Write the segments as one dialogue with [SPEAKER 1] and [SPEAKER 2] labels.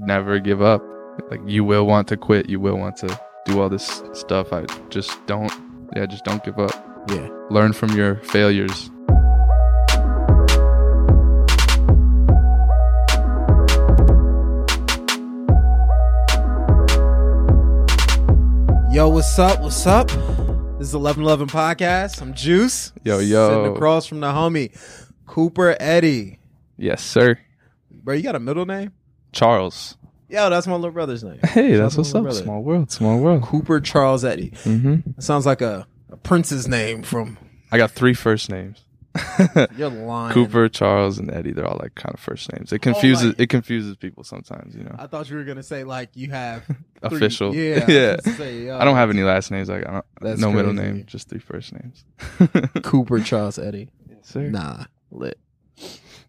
[SPEAKER 1] never give up. Like you will want to quit. You will want to do all this stuff. I just don't. Yeah, just don't give up.
[SPEAKER 2] Yeah.
[SPEAKER 1] Learn from your failures.
[SPEAKER 2] Yo, what's up? What's up? This is eleven eleven podcast. I'm Juice.
[SPEAKER 1] Yo, yo.
[SPEAKER 2] Sitting across from the homie Cooper Eddy.
[SPEAKER 1] Yes, sir.
[SPEAKER 2] Bro, you got a middle name?
[SPEAKER 1] Charles.
[SPEAKER 2] Yo, that's my little brother's name.
[SPEAKER 1] Hey, that's
[SPEAKER 2] Shout out
[SPEAKER 1] what's up.
[SPEAKER 2] brother.
[SPEAKER 1] Small world. Small world.
[SPEAKER 2] Cooper Charles Eddy.
[SPEAKER 1] Mm-hmm.
[SPEAKER 2] That sounds like a, a prince's name from
[SPEAKER 1] I got three first names.
[SPEAKER 2] You're lying.
[SPEAKER 1] Cooper, Charles, and Eddy. They're all like kind of first names. It confuses
[SPEAKER 2] like-
[SPEAKER 1] it confuses people sometimes. You know,
[SPEAKER 2] I thought you were gonna say like you have three-
[SPEAKER 1] official.
[SPEAKER 2] Yeah,
[SPEAKER 1] yeah.
[SPEAKER 2] gonna say, yo,
[SPEAKER 1] I don't have any last names. Like I don't.
[SPEAKER 2] That's
[SPEAKER 1] no middle name. Just three first names.
[SPEAKER 2] Cooper Charles Eddy.
[SPEAKER 1] yes, sir.
[SPEAKER 2] Nah, lit.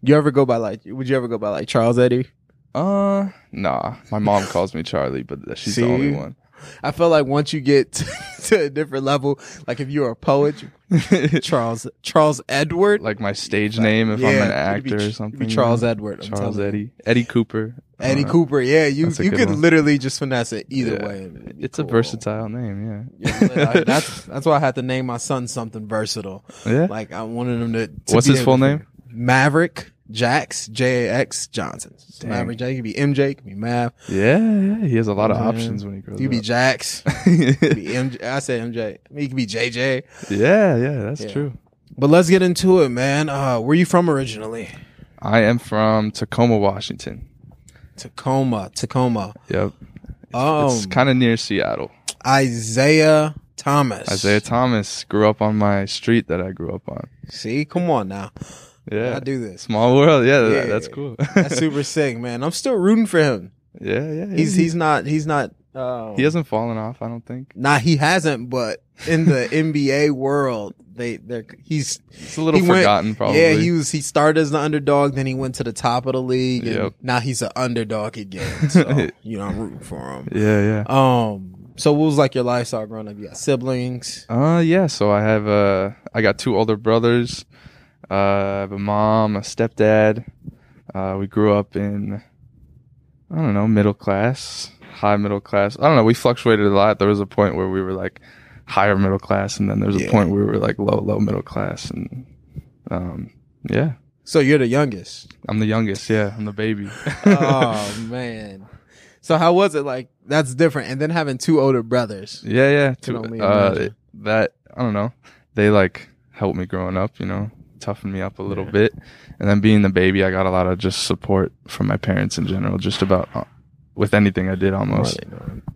[SPEAKER 2] You ever go by like? Would you ever go by like Charles Eddy?
[SPEAKER 1] Uh, nah. My mom calls me Charlie, but she's
[SPEAKER 2] See?
[SPEAKER 1] the only one.
[SPEAKER 2] I feel like once you get to a different level, like if you're a poet, Charles Charles Edward,
[SPEAKER 1] like my stage name if I'm an actor
[SPEAKER 2] be-
[SPEAKER 1] or something.
[SPEAKER 2] Charles? Edward. I'm
[SPEAKER 1] Charles
[SPEAKER 2] telling you.
[SPEAKER 1] Eddy. Eddy Cooper. Eddy.
[SPEAKER 2] Cooper. Yeah, you you could
[SPEAKER 1] one.
[SPEAKER 2] literally just finesse it either
[SPEAKER 1] Yeah.
[SPEAKER 2] way.
[SPEAKER 1] It's a versatile name.
[SPEAKER 2] Yeah. I- that's that's why I had to name my son something versatile.
[SPEAKER 1] Yeah. Yeah.
[SPEAKER 2] Like I wanted him to. to
[SPEAKER 1] What's his full name?
[SPEAKER 2] Maverick Jax J A X Johnson. So
[SPEAKER 1] Dang.
[SPEAKER 2] Maverick J. It could be MJ. you could be Mav.
[SPEAKER 1] yeah. Yeah. He has a lot of options when he grows
[SPEAKER 2] He could be
[SPEAKER 1] up.
[SPEAKER 2] Jax. Could be MJ. I said MJ. I mean, he could be JJ.
[SPEAKER 1] yeah. Yeah. That's
[SPEAKER 2] Yeah.
[SPEAKER 1] true.
[SPEAKER 2] But let's get into it, man. Uh, where you from originally?
[SPEAKER 1] I am from Tacoma, Washington.
[SPEAKER 2] Tacoma, Tacoma.
[SPEAKER 1] Yep.
[SPEAKER 2] Um,
[SPEAKER 1] it's kind of near Seattle.
[SPEAKER 2] Isaiah Thomas.
[SPEAKER 1] Isaiah Thomas grew up on my street that I grew up on.
[SPEAKER 2] See, come on now.
[SPEAKER 1] Yeah.
[SPEAKER 2] I do this.
[SPEAKER 1] Small world. Yeah.
[SPEAKER 2] Yeah.
[SPEAKER 1] that- that's cool.
[SPEAKER 2] That's super sick, man. I'm still rooting for him.
[SPEAKER 1] yeah. Yeah.
[SPEAKER 2] He's he's not he's not. Um,
[SPEAKER 1] he hasn't fallen off. I don't think.
[SPEAKER 2] Nah, he hasn't. But in the NBA world, they they're he's
[SPEAKER 1] It's a little
[SPEAKER 2] He went-
[SPEAKER 1] forgotten, probably.
[SPEAKER 2] yeah he was he started as the underdog, then he went to the top of the league, and
[SPEAKER 1] Yep.
[SPEAKER 2] now he's an underdog again. So you know, I'm rooting for him.
[SPEAKER 1] Yeah. Yeah.
[SPEAKER 2] Um, so what was like your lifestyle growing up? You got siblings?
[SPEAKER 1] Uh yeah, so I have uh I got two older brothers. Uh I have a mom, a stepdad. Uh we grew up in I don't know, middle class, high middle class. I don't know, we fluctuated a lot. There was a point where we were like higher middle class and then there was a
[SPEAKER 2] Yeah.
[SPEAKER 1] point where we were like low low middle class and um yeah.
[SPEAKER 2] So you're the youngest.
[SPEAKER 1] I'm the youngest, yeah, I'm the baby.
[SPEAKER 2] oh man. So how was it like? That's different. And then having two older brothers.
[SPEAKER 1] Yeah, yeah.
[SPEAKER 2] Can
[SPEAKER 1] To,
[SPEAKER 2] only
[SPEAKER 1] uh,
[SPEAKER 2] imagine.
[SPEAKER 1] that I don't know. They like helped me growing up, you know, toughened me up a little
[SPEAKER 2] Yeah.
[SPEAKER 1] bit. And then being the baby, I got a lot of just support from my parents in general, just about uh, with anything I did almost,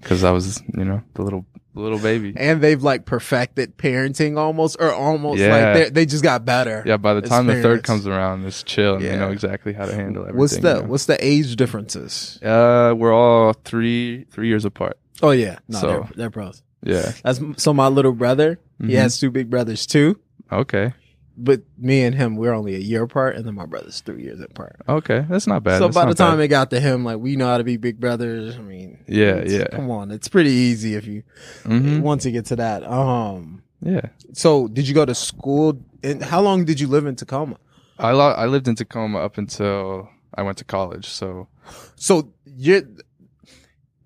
[SPEAKER 1] because I was, you know, the little the little baby.
[SPEAKER 2] And they've like perfected parenting almost, or almost
[SPEAKER 1] Yeah.
[SPEAKER 2] like they they just got better.
[SPEAKER 1] Yeah, by the
[SPEAKER 2] as
[SPEAKER 1] time the third comes around, it's chill and you
[SPEAKER 2] Yeah.
[SPEAKER 1] know exactly how to handle everything.
[SPEAKER 2] What's the
[SPEAKER 1] you know?
[SPEAKER 2] what's the age differences?
[SPEAKER 1] Uh, we're all three three years apart.
[SPEAKER 2] Oh yeah, no,
[SPEAKER 1] So-
[SPEAKER 2] they're, they're bros.
[SPEAKER 1] Yeah.
[SPEAKER 2] That's so my little brother. He
[SPEAKER 1] Mhm.
[SPEAKER 2] has two big brothers too,
[SPEAKER 1] Okay.
[SPEAKER 2] But me and him we're only a year apart, and then my brother's three years apart.
[SPEAKER 1] Okay. That's not bad.
[SPEAKER 2] so
[SPEAKER 1] That's
[SPEAKER 2] by the time
[SPEAKER 1] bad.
[SPEAKER 2] it got to him, like we know how to be big brothers. I mean,
[SPEAKER 1] Yeah, yeah.
[SPEAKER 2] Come on, it's pretty easy if you
[SPEAKER 1] Mhm.
[SPEAKER 2] once you get to that. Um,
[SPEAKER 1] Yeah.
[SPEAKER 2] so did you go to school? And how long did you live in Tacoma?
[SPEAKER 1] I lo- I lived in Tacoma up until I went to college. So
[SPEAKER 2] So you're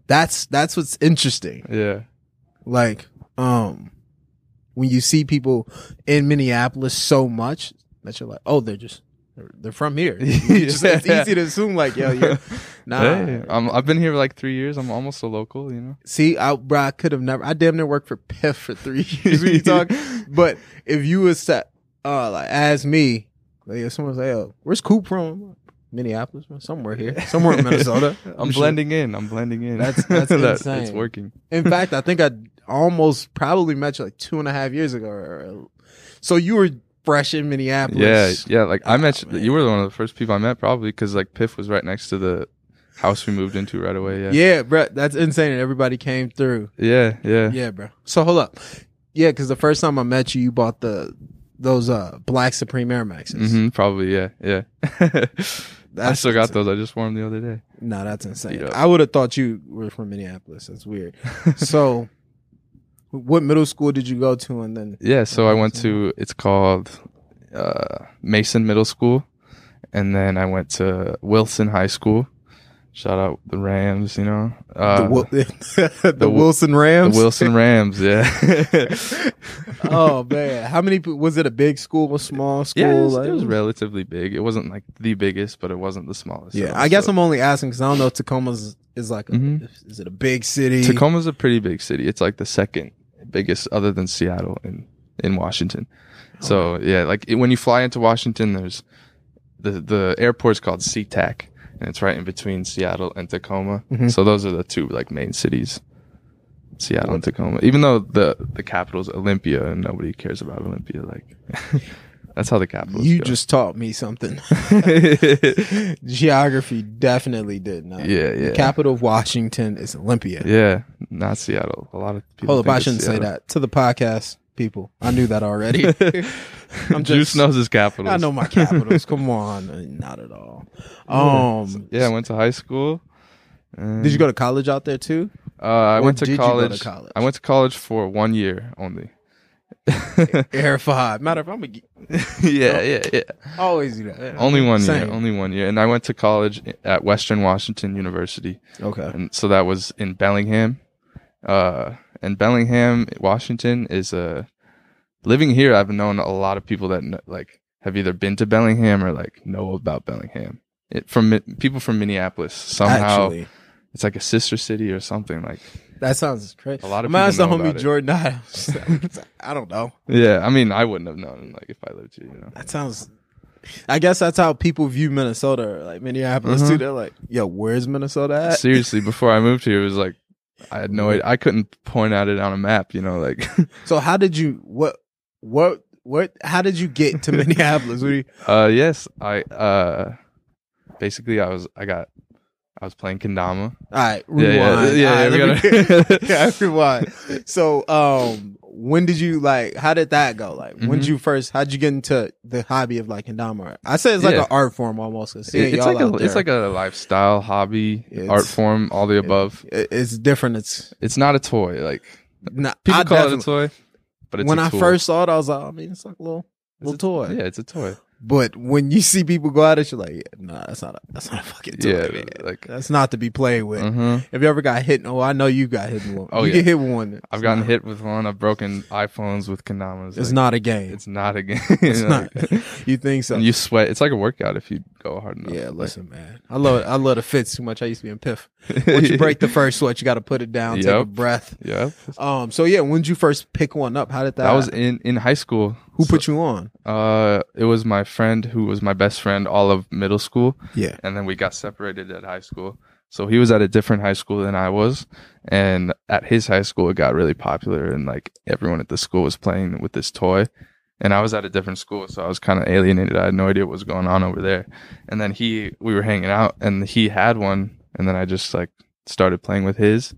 [SPEAKER 2] that's that's what's interesting.
[SPEAKER 1] yeah,
[SPEAKER 2] Like, um, when you see people in Minneapolis so much that you're like, oh, they're just they're, they're from here. Just- it's easy to assume like, yo, you're nah.
[SPEAKER 1] Hey, I'm, I've been here like three years. I'm almost a local. You know.
[SPEAKER 2] See, I, bro, I could have never. I damn near worked for Piff for three years. when you talk, but if you was set, uh, like ask me, like if someone say, "Oh, where's Coop from?" Minneapolis, bro, somewhere here, somewhere in Minnesota.
[SPEAKER 1] I'm
[SPEAKER 2] sure.
[SPEAKER 1] blending in. I'm blending in.
[SPEAKER 2] That's- that's
[SPEAKER 1] That-
[SPEAKER 2] insane.
[SPEAKER 1] It's working.
[SPEAKER 2] In fact, I think I almost probably met you like two and a half years ago. So you were fresh in Minneapolis.
[SPEAKER 1] yeah. Yeah. Like I
[SPEAKER 2] Oh,
[SPEAKER 1] met you. You were one of the first people I met, probably because like Piff was right next to the house we moved into right away. Yeah.
[SPEAKER 2] yeah, bro, that's insane. And everybody came through.
[SPEAKER 1] Yeah. Yeah.
[SPEAKER 2] Yeah, bro. So hold up. Yeah, because the first time I met you, you bought the those uh Black Supreme Air Maxes.
[SPEAKER 1] hmm probably. Yeah. Yeah. I still got
[SPEAKER 2] insane.
[SPEAKER 1] those. I just wore them the other day.
[SPEAKER 2] No, that's insane.
[SPEAKER 1] Yeah.
[SPEAKER 2] I would have thought you were from Minneapolis. That's weird. so, what middle school did you go to? And then
[SPEAKER 1] Yeah, so I went to it's called uh, Mason Middle School, and then I went to Wilson High School, Shout out the Rams, you know. Uh,
[SPEAKER 2] the, Wil- the,
[SPEAKER 1] the Wil-
[SPEAKER 2] Wilson
[SPEAKER 1] the
[SPEAKER 2] Rams.
[SPEAKER 1] Wilson Rams, yeah.
[SPEAKER 2] oh man, how many? Was it a big school, a small school?
[SPEAKER 1] yeah, it was,
[SPEAKER 2] Like-
[SPEAKER 1] it was relatively big. It wasn't like the biggest, but it wasn't the smallest.
[SPEAKER 2] Yeah, I guess
[SPEAKER 1] so-
[SPEAKER 2] I'm only asking because I don't know. if Tacoma's is like, a,
[SPEAKER 1] Mhm.
[SPEAKER 2] is it a big city?
[SPEAKER 1] Tacoma's a pretty big city. It's like the second biggest, other than Seattle in in Washington. So yeah, like it, when you fly into Washington, there's the the airport's called SeaTac, and it's right in between Seattle and Tacoma.
[SPEAKER 2] Mhm.
[SPEAKER 1] So those are the two like main cities, Seattle and Tacoma. Even though the the capital's Olympia, and nobody cares about Olympia, like that's how the capital.
[SPEAKER 2] You just taught me something. Geography definitely did not.
[SPEAKER 1] Yeah, yeah.
[SPEAKER 2] The capital of Washington is Olympia.
[SPEAKER 1] yeah, not Seattle. A lot of people.
[SPEAKER 2] Hold up, I shouldn't say that to the podcast people. I knew that already. I'm
[SPEAKER 1] Juice knows his capitals.
[SPEAKER 2] I know my capitals. Come on, not at all. Um,
[SPEAKER 1] yeah, I went to high school.
[SPEAKER 2] Did you go to college out there too?
[SPEAKER 1] Uh, I went to
[SPEAKER 2] go to
[SPEAKER 1] college.
[SPEAKER 2] college?
[SPEAKER 1] I went to college for one year only.
[SPEAKER 2] Air five. Matter of fact, I'm gonna
[SPEAKER 1] yeah, yeah, yeah.
[SPEAKER 2] always do that.
[SPEAKER 1] Only one
[SPEAKER 2] Same.
[SPEAKER 1] year. Only one year. And I went to college at Western Washington University,
[SPEAKER 2] Okay.
[SPEAKER 1] and so that was in Bellingham. Uh, and Bellingham, Washington, is a living here. I've known a lot of people that like have either been to Bellingham or like know about Bellingham. It, from people from Minneapolis somehow
[SPEAKER 2] Actually,
[SPEAKER 1] it's like a sister city or something like
[SPEAKER 2] that sounds crazy.
[SPEAKER 1] a lot of
[SPEAKER 2] asking
[SPEAKER 1] know
[SPEAKER 2] homie. Jordan Adams. I don't know.
[SPEAKER 1] Yeah, I mean, I wouldn't have known like if I lived here, you know.
[SPEAKER 2] That sounds. I guess that's how people view Minnesota, or like Minneapolis
[SPEAKER 1] Mhm.
[SPEAKER 2] too. They're like, "Yo, where's Minnesota at?"
[SPEAKER 1] Seriously, before I moved here, it was like I had no idea. I couldn't point at it on a map, you know. Like,
[SPEAKER 2] So how did you what what what? How did you get to Minneapolis? What do you,
[SPEAKER 1] uh, yes, I uh, basically I was I got I was playing kendama.
[SPEAKER 2] all right,
[SPEAKER 1] Yeah, yeah,
[SPEAKER 2] rewind.
[SPEAKER 1] yeah,
[SPEAKER 2] All right,
[SPEAKER 1] yeah,
[SPEAKER 2] let me-
[SPEAKER 1] gotta-
[SPEAKER 2] yeah, rewind. So, um, when did you like? How did that go? Like, when did
[SPEAKER 1] Mhm.
[SPEAKER 2] you first? How would you get into the hobby of like kendama? I say it's like
[SPEAKER 1] Yeah.
[SPEAKER 2] an art form almost.
[SPEAKER 1] It- it's like a it's like a lifestyle hobby,
[SPEAKER 2] It's-
[SPEAKER 1] art form, all the above.
[SPEAKER 2] it- it's different. It's
[SPEAKER 1] It's not a toy. Like
[SPEAKER 2] not.
[SPEAKER 1] people
[SPEAKER 2] I
[SPEAKER 1] call it a toy, but it's
[SPEAKER 2] when
[SPEAKER 1] I
[SPEAKER 2] I first saw it, I was like, I mean, it's like a little little toy.
[SPEAKER 1] Yeah, it's a toy.
[SPEAKER 2] But when you see people go at it, you're like, yeah, nah, that's not a that's not a fucking toy.
[SPEAKER 1] Yeah,
[SPEAKER 2] man.
[SPEAKER 1] like
[SPEAKER 2] That's not to be played with.
[SPEAKER 1] uh
[SPEAKER 2] Have you ever got hit? Oh, I know you got hit with one.
[SPEAKER 1] Oh,
[SPEAKER 2] you
[SPEAKER 1] yeah.
[SPEAKER 2] get hit with one.
[SPEAKER 1] I've gotten hit with one. I've broken iPhones with kendamas.
[SPEAKER 2] It's
[SPEAKER 1] like,
[SPEAKER 2] not a game.
[SPEAKER 1] It's not a game.
[SPEAKER 2] It's
[SPEAKER 1] Like,
[SPEAKER 2] not. you think so?
[SPEAKER 1] and you sweat. It's like a workout if you go hard enough.
[SPEAKER 2] yeah,
[SPEAKER 1] Like-
[SPEAKER 2] listen, man. I love I love the fits too much. I used to be in Piff. Once you break the first sweat, you got to put it down, take a breath.
[SPEAKER 1] yeah,
[SPEAKER 2] Um. So yeah, when did you first pick one up? How did that?
[SPEAKER 1] that was in in high school.
[SPEAKER 2] who put you on?
[SPEAKER 1] Uh, it was my friend who was my best friend all of middle school,
[SPEAKER 2] Yeah.
[SPEAKER 1] and then we got separated at high school. So he was at a different high school than I was, and at his high school it got really popular, and like everyone at the school was playing with this toy. And I was at a different school, so I was kind of alienated. I had no idea what was going on over there. And then he, we were hanging out, and he had one, and then I just like started playing with his.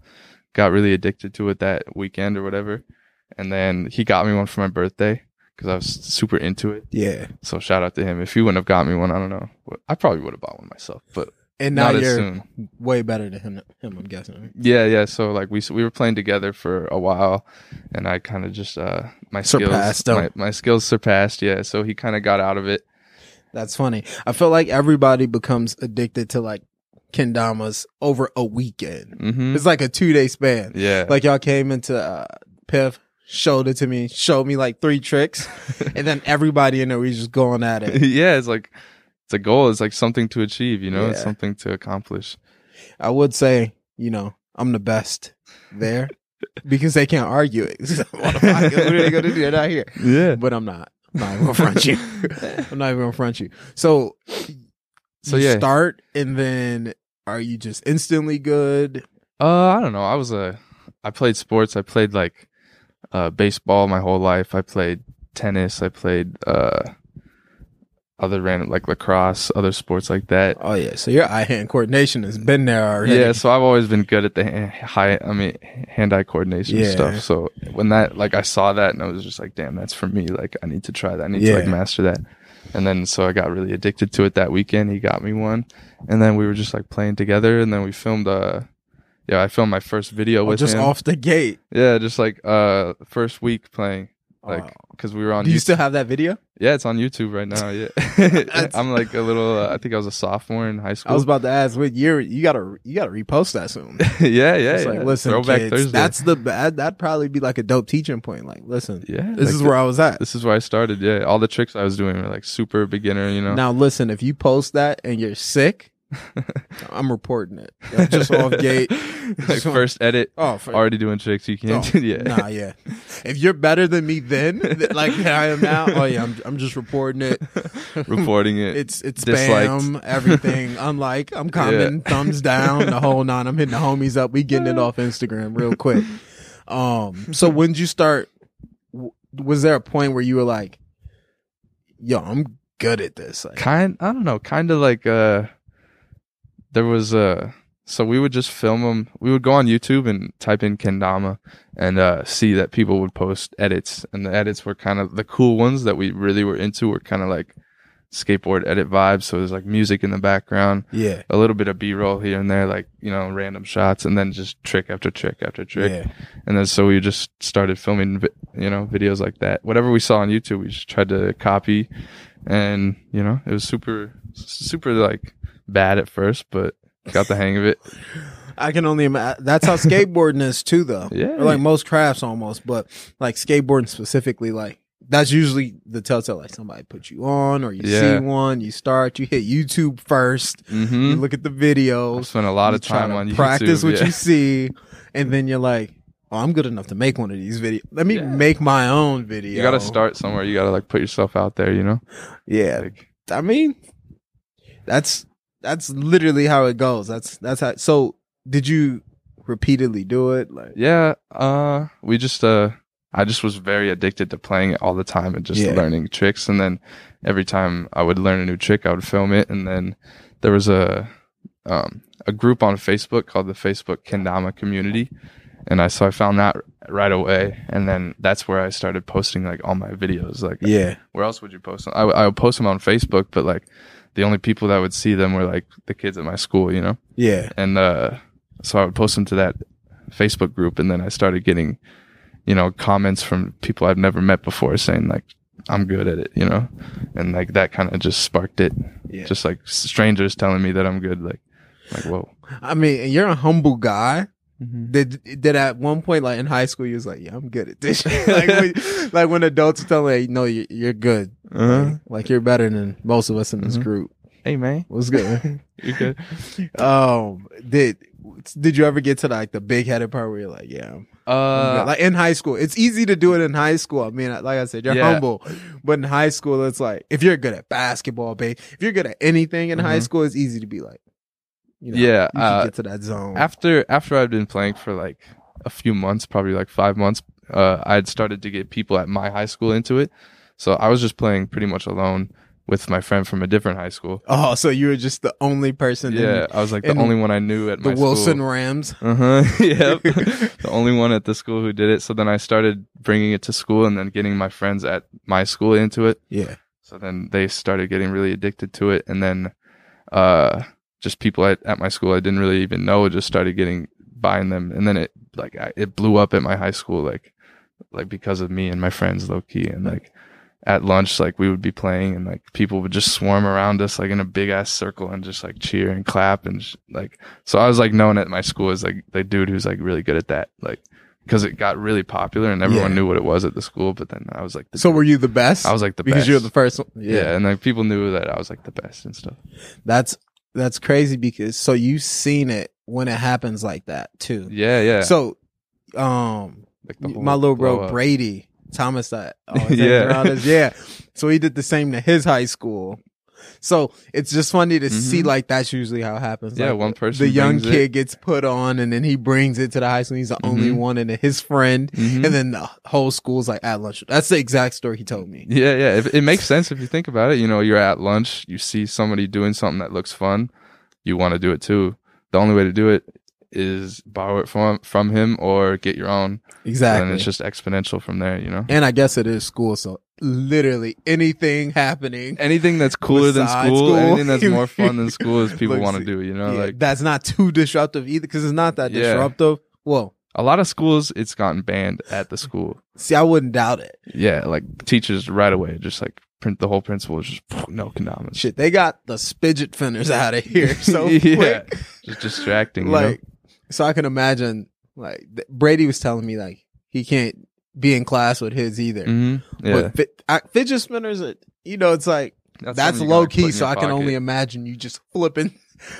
[SPEAKER 1] Got really addicted to it that weekend or whatever, and then he got me one for my birthday because I was super into it.
[SPEAKER 2] Yeah.
[SPEAKER 1] So shout out to him. If he wouldn't have got me one, I don't know. I probably would have bought one myself, but
[SPEAKER 2] And now
[SPEAKER 1] not
[SPEAKER 2] you're
[SPEAKER 1] soon.
[SPEAKER 2] way better than him. Him, I'm guessing.
[SPEAKER 1] Yeah, yeah. So like we we were playing together for a while, and I kind of just uh my
[SPEAKER 2] Surpassed
[SPEAKER 1] skills my, my skills surpassed. Yeah, so he kind of got out of it.
[SPEAKER 2] That's funny. I feel like everybody becomes addicted to like kendamas over a weekend.
[SPEAKER 1] hmm
[SPEAKER 2] It's like a two day span.
[SPEAKER 1] Yeah,
[SPEAKER 2] Like y'all came into uh, Piff, showed it to me, showed me like three tricks, and then everybody in there was just going at it.
[SPEAKER 1] yeah. It's like it's a goal. It's like something to achieve. You know, it's something to accomplish.
[SPEAKER 2] I would say, you know, I'm the best there because they can't argue it. what are they going to do? They're not here.
[SPEAKER 1] Yeah.
[SPEAKER 2] But I'm not. I'm not even gonna front you. I'm not even gonna front you. So,
[SPEAKER 1] So,
[SPEAKER 2] you
[SPEAKER 1] yeah.
[SPEAKER 2] start and then are you just instantly good?
[SPEAKER 1] Uh, I don't know. I was a, I played sports. I played like, uh, baseball my whole life. I played tennis. I played uh, other random like lacrosse, other sports like that.
[SPEAKER 2] Oh yeah. So your eye hand coordination has been there already.
[SPEAKER 1] Yeah, so I've always been good at the ha- high, I mean, hand-eye coordination
[SPEAKER 2] Yeah.
[SPEAKER 1] stuff. So when that, like, I saw that and I was just like, damn, that's for me. Like, I need to try that. I need to like master that. And then so I got really addicted to it that weekend. He got me one, and then we were just like playing together. And then we filmed. Uh, yeah, I filmed my first video
[SPEAKER 2] Oh,
[SPEAKER 1] with
[SPEAKER 2] just
[SPEAKER 1] him.
[SPEAKER 2] off the gate.
[SPEAKER 1] Yeah, just like uh, first week playing. Like because we were on.
[SPEAKER 2] Do you
[SPEAKER 1] YouTube.
[SPEAKER 2] still have that video?
[SPEAKER 1] yeah, it's on YouTube right now. Yeah, I'm like a little. Uh, I think I was a sophomore in high school.
[SPEAKER 2] I was about to ask what year you gotta you gotta repost that soon.
[SPEAKER 1] yeah, yeah,
[SPEAKER 2] it's
[SPEAKER 1] yeah.
[SPEAKER 2] like listen,
[SPEAKER 1] Throwback
[SPEAKER 2] kids,
[SPEAKER 1] Thursday.
[SPEAKER 2] that's the bad. That'd probably be like a dope teaching point. Like, listen,
[SPEAKER 1] yeah.
[SPEAKER 2] this
[SPEAKER 1] like
[SPEAKER 2] is
[SPEAKER 1] the-
[SPEAKER 2] where I was at.
[SPEAKER 1] This is where I started. Yeah, all the tricks I was doing were like super beginner. You know.
[SPEAKER 2] Now listen, if you post that and you're sick, I'm reporting it. Like, just off gate.
[SPEAKER 1] like
[SPEAKER 2] Just-
[SPEAKER 1] first edit,
[SPEAKER 2] Oh, for,
[SPEAKER 1] already doing tricks. You can't.
[SPEAKER 2] oh,
[SPEAKER 1] yeah.
[SPEAKER 2] Nah, yeah. If you're better than me then, like I am now, oh yeah, I'm I'm just reporting it.
[SPEAKER 1] Reporting it.
[SPEAKER 2] It's it's
[SPEAKER 1] Disliked.
[SPEAKER 2] spam, everything. Unlike I'm commenting, thumbs down, the whole nine. I'm hitting the homies up. We getting it off Instagram real quick. Um, so when did you start? Was there a point where you were like, "Yo, I'm good at this"? Like,
[SPEAKER 1] kind i don't know kind of like uh there was uh so we would just film them we would go on youtube and type in kendama and uh see that people would post edits. And the edits were kind of the cool ones that we really were into were kind of like skateboard edit vibes. So there's like music in the background
[SPEAKER 2] yeah,
[SPEAKER 1] a little bit of b-roll here and there like you know random shots and then just trick after trick after trick.
[SPEAKER 2] Yeah,
[SPEAKER 1] and then so we just started filming you know videos like that. Whatever we saw on youtube we just tried to copy and you know it was super super like bad at first but got the hang of it
[SPEAKER 2] I can only imagine. That's how skateboarding is too, though.
[SPEAKER 1] Yeah.
[SPEAKER 2] or like most crafts almost, but like skateboarding specifically, like that's usually the telltale. Like somebody put you on, or you
[SPEAKER 1] Yeah.
[SPEAKER 2] see one, you start, you hit YouTube 1st you
[SPEAKER 1] mm-hmm
[SPEAKER 2] look at the
[SPEAKER 1] i
[SPEAKER 2] videos,
[SPEAKER 1] spent a lot of time
[SPEAKER 2] to
[SPEAKER 1] on
[SPEAKER 2] practice
[SPEAKER 1] YouTube,
[SPEAKER 2] what
[SPEAKER 1] yeah.
[SPEAKER 2] you see, and then you're like, "Oh, I'm good enough to make one of these videos. Let me
[SPEAKER 1] Yeah.
[SPEAKER 2] make my own video."
[SPEAKER 1] you gotta start somewhere you gotta like put yourself out there you know
[SPEAKER 2] Yeah,
[SPEAKER 1] like
[SPEAKER 2] I mean, that's that's literally how it goes. That's that's how. So, did you repeatedly do it? Like,
[SPEAKER 1] yeah uh we just uh i just was very addicted to playing it all the time and just
[SPEAKER 2] Yeah.
[SPEAKER 1] learning tricks and then every time i would learn a new trick i would film it and then there was a um a group on facebook called the facebook kendama community and i so i found that right away and then that's where i started posting like all my videos like
[SPEAKER 2] yeah,
[SPEAKER 1] where else would you post them i, I would post them on facebook but like the only people that would see them were like the kids at my school you know
[SPEAKER 2] yeah.
[SPEAKER 1] and uh, so I would post them to that Facebook group, and then I started getting, you know, comments from people I've never met before saying like, "I'm good at it," you know, and like that kind of just sparked it.
[SPEAKER 2] Yeah.
[SPEAKER 1] Just like strangers telling me that I'm good, like, like whoa.
[SPEAKER 2] I mean, you're a humble guy.
[SPEAKER 1] Mm-hmm.
[SPEAKER 2] Did did at one point, like in high school, you was like, "Yeah, I'm good at this." like, when, like when adults tell me, "No, you, you're good.
[SPEAKER 1] Uh-huh.
[SPEAKER 2] Like, like, you're better than most of us in this
[SPEAKER 1] Mhm.
[SPEAKER 2] group."
[SPEAKER 1] Hey man,
[SPEAKER 2] What's good?
[SPEAKER 1] you good?
[SPEAKER 2] um, did did you ever get to like the big headed part where you're like, "Yeah, I'm, I'm good."
[SPEAKER 1] Uh,
[SPEAKER 2] like in high school, it's easy to do it in high school. I mean, like I said, you're
[SPEAKER 1] Yeah.
[SPEAKER 2] humble, but in high school, it's like if you're good at basketball, babe, if you're good at anything in high
[SPEAKER 1] Mhm.
[SPEAKER 2] school, it's easy to be like, you know,
[SPEAKER 1] Yeah,
[SPEAKER 2] you
[SPEAKER 1] uh,
[SPEAKER 2] get to that zone.
[SPEAKER 1] after after I'd been playing for like a few months, probably like five months, uh, I'd started to get people at my high school into it. So I was just playing pretty much alone with my friend from a different high school.
[SPEAKER 2] oh, so you were just the only person
[SPEAKER 1] Yeah,
[SPEAKER 2] in
[SPEAKER 1] I was like the only one I knew at
[SPEAKER 2] the Wilson
[SPEAKER 1] school.
[SPEAKER 2] Rams.
[SPEAKER 1] Uh huh. yep. the only one at the school who did it. So then I started bringing it to school and then getting my friends at my school into it.
[SPEAKER 2] Yeah.
[SPEAKER 1] So then they started getting really addicted to it, and then uh, just people at, at my school I didn't really even know just started getting buying them, and then it like I, it blew up at my high school like like because of me and my friends low key, and like at lunch like we would be playing and like people would just swarm around us like in a big ass circle and just like cheer and clap and sh- like so I was like known at my school as like the dude who's like really good at that like because it got really popular and everyone
[SPEAKER 2] Yeah.
[SPEAKER 1] knew what it was at the school but then I was like the
[SPEAKER 2] So were you the best?
[SPEAKER 1] I was like the best.
[SPEAKER 2] because
[SPEAKER 1] best
[SPEAKER 2] you're the first one.
[SPEAKER 1] yeah. and like people knew that I was like the best and stuff.
[SPEAKER 2] That's that's crazy because so you've seen it when it happens like that too.
[SPEAKER 1] Yeah, yeah.
[SPEAKER 2] So, um,
[SPEAKER 1] like the whole
[SPEAKER 2] my little
[SPEAKER 1] blow
[SPEAKER 2] bro
[SPEAKER 1] up.
[SPEAKER 2] Brady Thomas, that
[SPEAKER 1] Yeah.
[SPEAKER 2] yeah, yeah. So he did the same to his high school. So it's just funny to see
[SPEAKER 1] Mhm.
[SPEAKER 2] like that's usually how it happens.
[SPEAKER 1] Yeah,
[SPEAKER 2] Like,
[SPEAKER 1] one person
[SPEAKER 2] the young
[SPEAKER 1] brings it.
[SPEAKER 2] kid gets put on, and then he brings it to the high school. He's the only
[SPEAKER 1] Mhm.
[SPEAKER 2] one, and his friend,
[SPEAKER 1] Mhm.
[SPEAKER 2] and then the whole school's like at lunch. That's the exact story he told me.
[SPEAKER 1] Yeah, yeah. It, it makes sense if you think about it. You know, you're at lunch, you see somebody doing something that looks fun, you want to do it too. The only way to do it is borrow it from from him or get your own,
[SPEAKER 2] Exactly.
[SPEAKER 1] and it's just exponential from there. You know,
[SPEAKER 2] and I guess it is school, so literally anything happening.
[SPEAKER 1] anything that's cooler than school,
[SPEAKER 2] school.
[SPEAKER 1] anything that's more fun than school is people want to do. You know,
[SPEAKER 2] yeah,
[SPEAKER 1] like
[SPEAKER 2] that's not too disruptive either because it's not that
[SPEAKER 1] Yeah.
[SPEAKER 2] disruptive. Well,
[SPEAKER 1] a lot of schools it's gotten banned at the school.
[SPEAKER 2] See, I wouldn't doubt it.
[SPEAKER 1] Yeah, like teachers right away just like print the whole principal is just no condoms.
[SPEAKER 2] Shit, they got the spidget fenders out of here so
[SPEAKER 1] Yeah.
[SPEAKER 2] quick.
[SPEAKER 1] Just distracting. you
[SPEAKER 2] Like, so I can imagine. Like Brady was telling me, like he can't be in class with his either.
[SPEAKER 1] know? hmm Yeah.
[SPEAKER 2] But fit, I, fidget spinners, are, you know, it's like that's,
[SPEAKER 1] you
[SPEAKER 2] low
[SPEAKER 1] gotta put in
[SPEAKER 2] key. So I can only imagine you just flipping.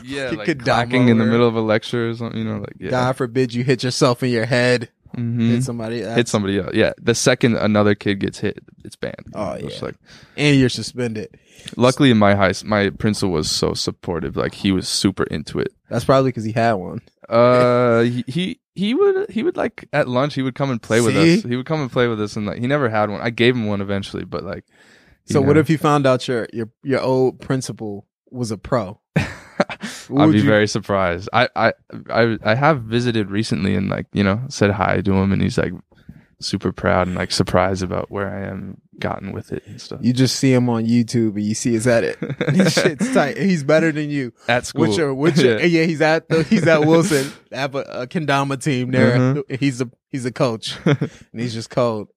[SPEAKER 1] yeah, like
[SPEAKER 2] a
[SPEAKER 1] clacking in the middle of a lecture or something. You know, like yeah.
[SPEAKER 2] God forbid you hit yourself in your head,
[SPEAKER 1] Mhm.
[SPEAKER 2] hit somebody,
[SPEAKER 1] hit somebody else. Yeah, the second another kid gets hit, it's banned.
[SPEAKER 2] Oh, yeah.
[SPEAKER 1] like
[SPEAKER 2] and you're suspended.
[SPEAKER 1] luckily in my high, s- my principal was so supportive. Like he was super into it.
[SPEAKER 2] That's probably because he had one.
[SPEAKER 1] Uh, he, he he would he would like at lunch he would come and play with us. He would come and play with us, and like he never had one. I gave him one eventually, but like.
[SPEAKER 2] So what if you found out your your your old principal was a pro?
[SPEAKER 1] I'd be
[SPEAKER 2] you-
[SPEAKER 1] very surprised. I, I I I have visited recently and like you know said hi to him, and he's like super proud and like surprised about where I am gotten with it and stuff.
[SPEAKER 2] You just see him on YouTube and you see he's at it. His shit's tight. He's better than you.
[SPEAKER 1] At school,
[SPEAKER 2] Which are which are,
[SPEAKER 1] Yeah.
[SPEAKER 2] yeah. he's at the, he's at Wilson. Have a, a kendama team there.
[SPEAKER 1] Mhm.
[SPEAKER 2] He's a he's a coach and he's just cold.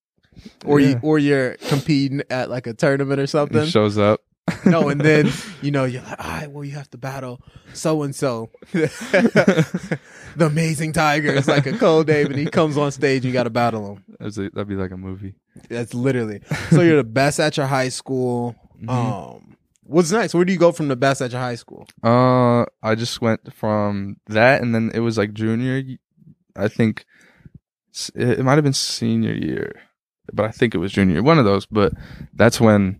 [SPEAKER 2] Or you or you're competing at like a tournament or
[SPEAKER 1] He
[SPEAKER 2] something.
[SPEAKER 1] shows up.
[SPEAKER 2] no, and then you know you're like, all right, well you have to battle so and so, the amazing tiger. It's like a cold day, and he comes on stage. You got to battle him.
[SPEAKER 1] That's a- that'd be like a movie.
[SPEAKER 2] That's literally. So you're the best at your high school.
[SPEAKER 1] Mhm.
[SPEAKER 2] Um, what's next? Where do you go from the best at your high school?
[SPEAKER 1] Uh, I just went from that, and then it was like junior. I think it, it might have been senior year, but I think it was junior. One of those. But that's when.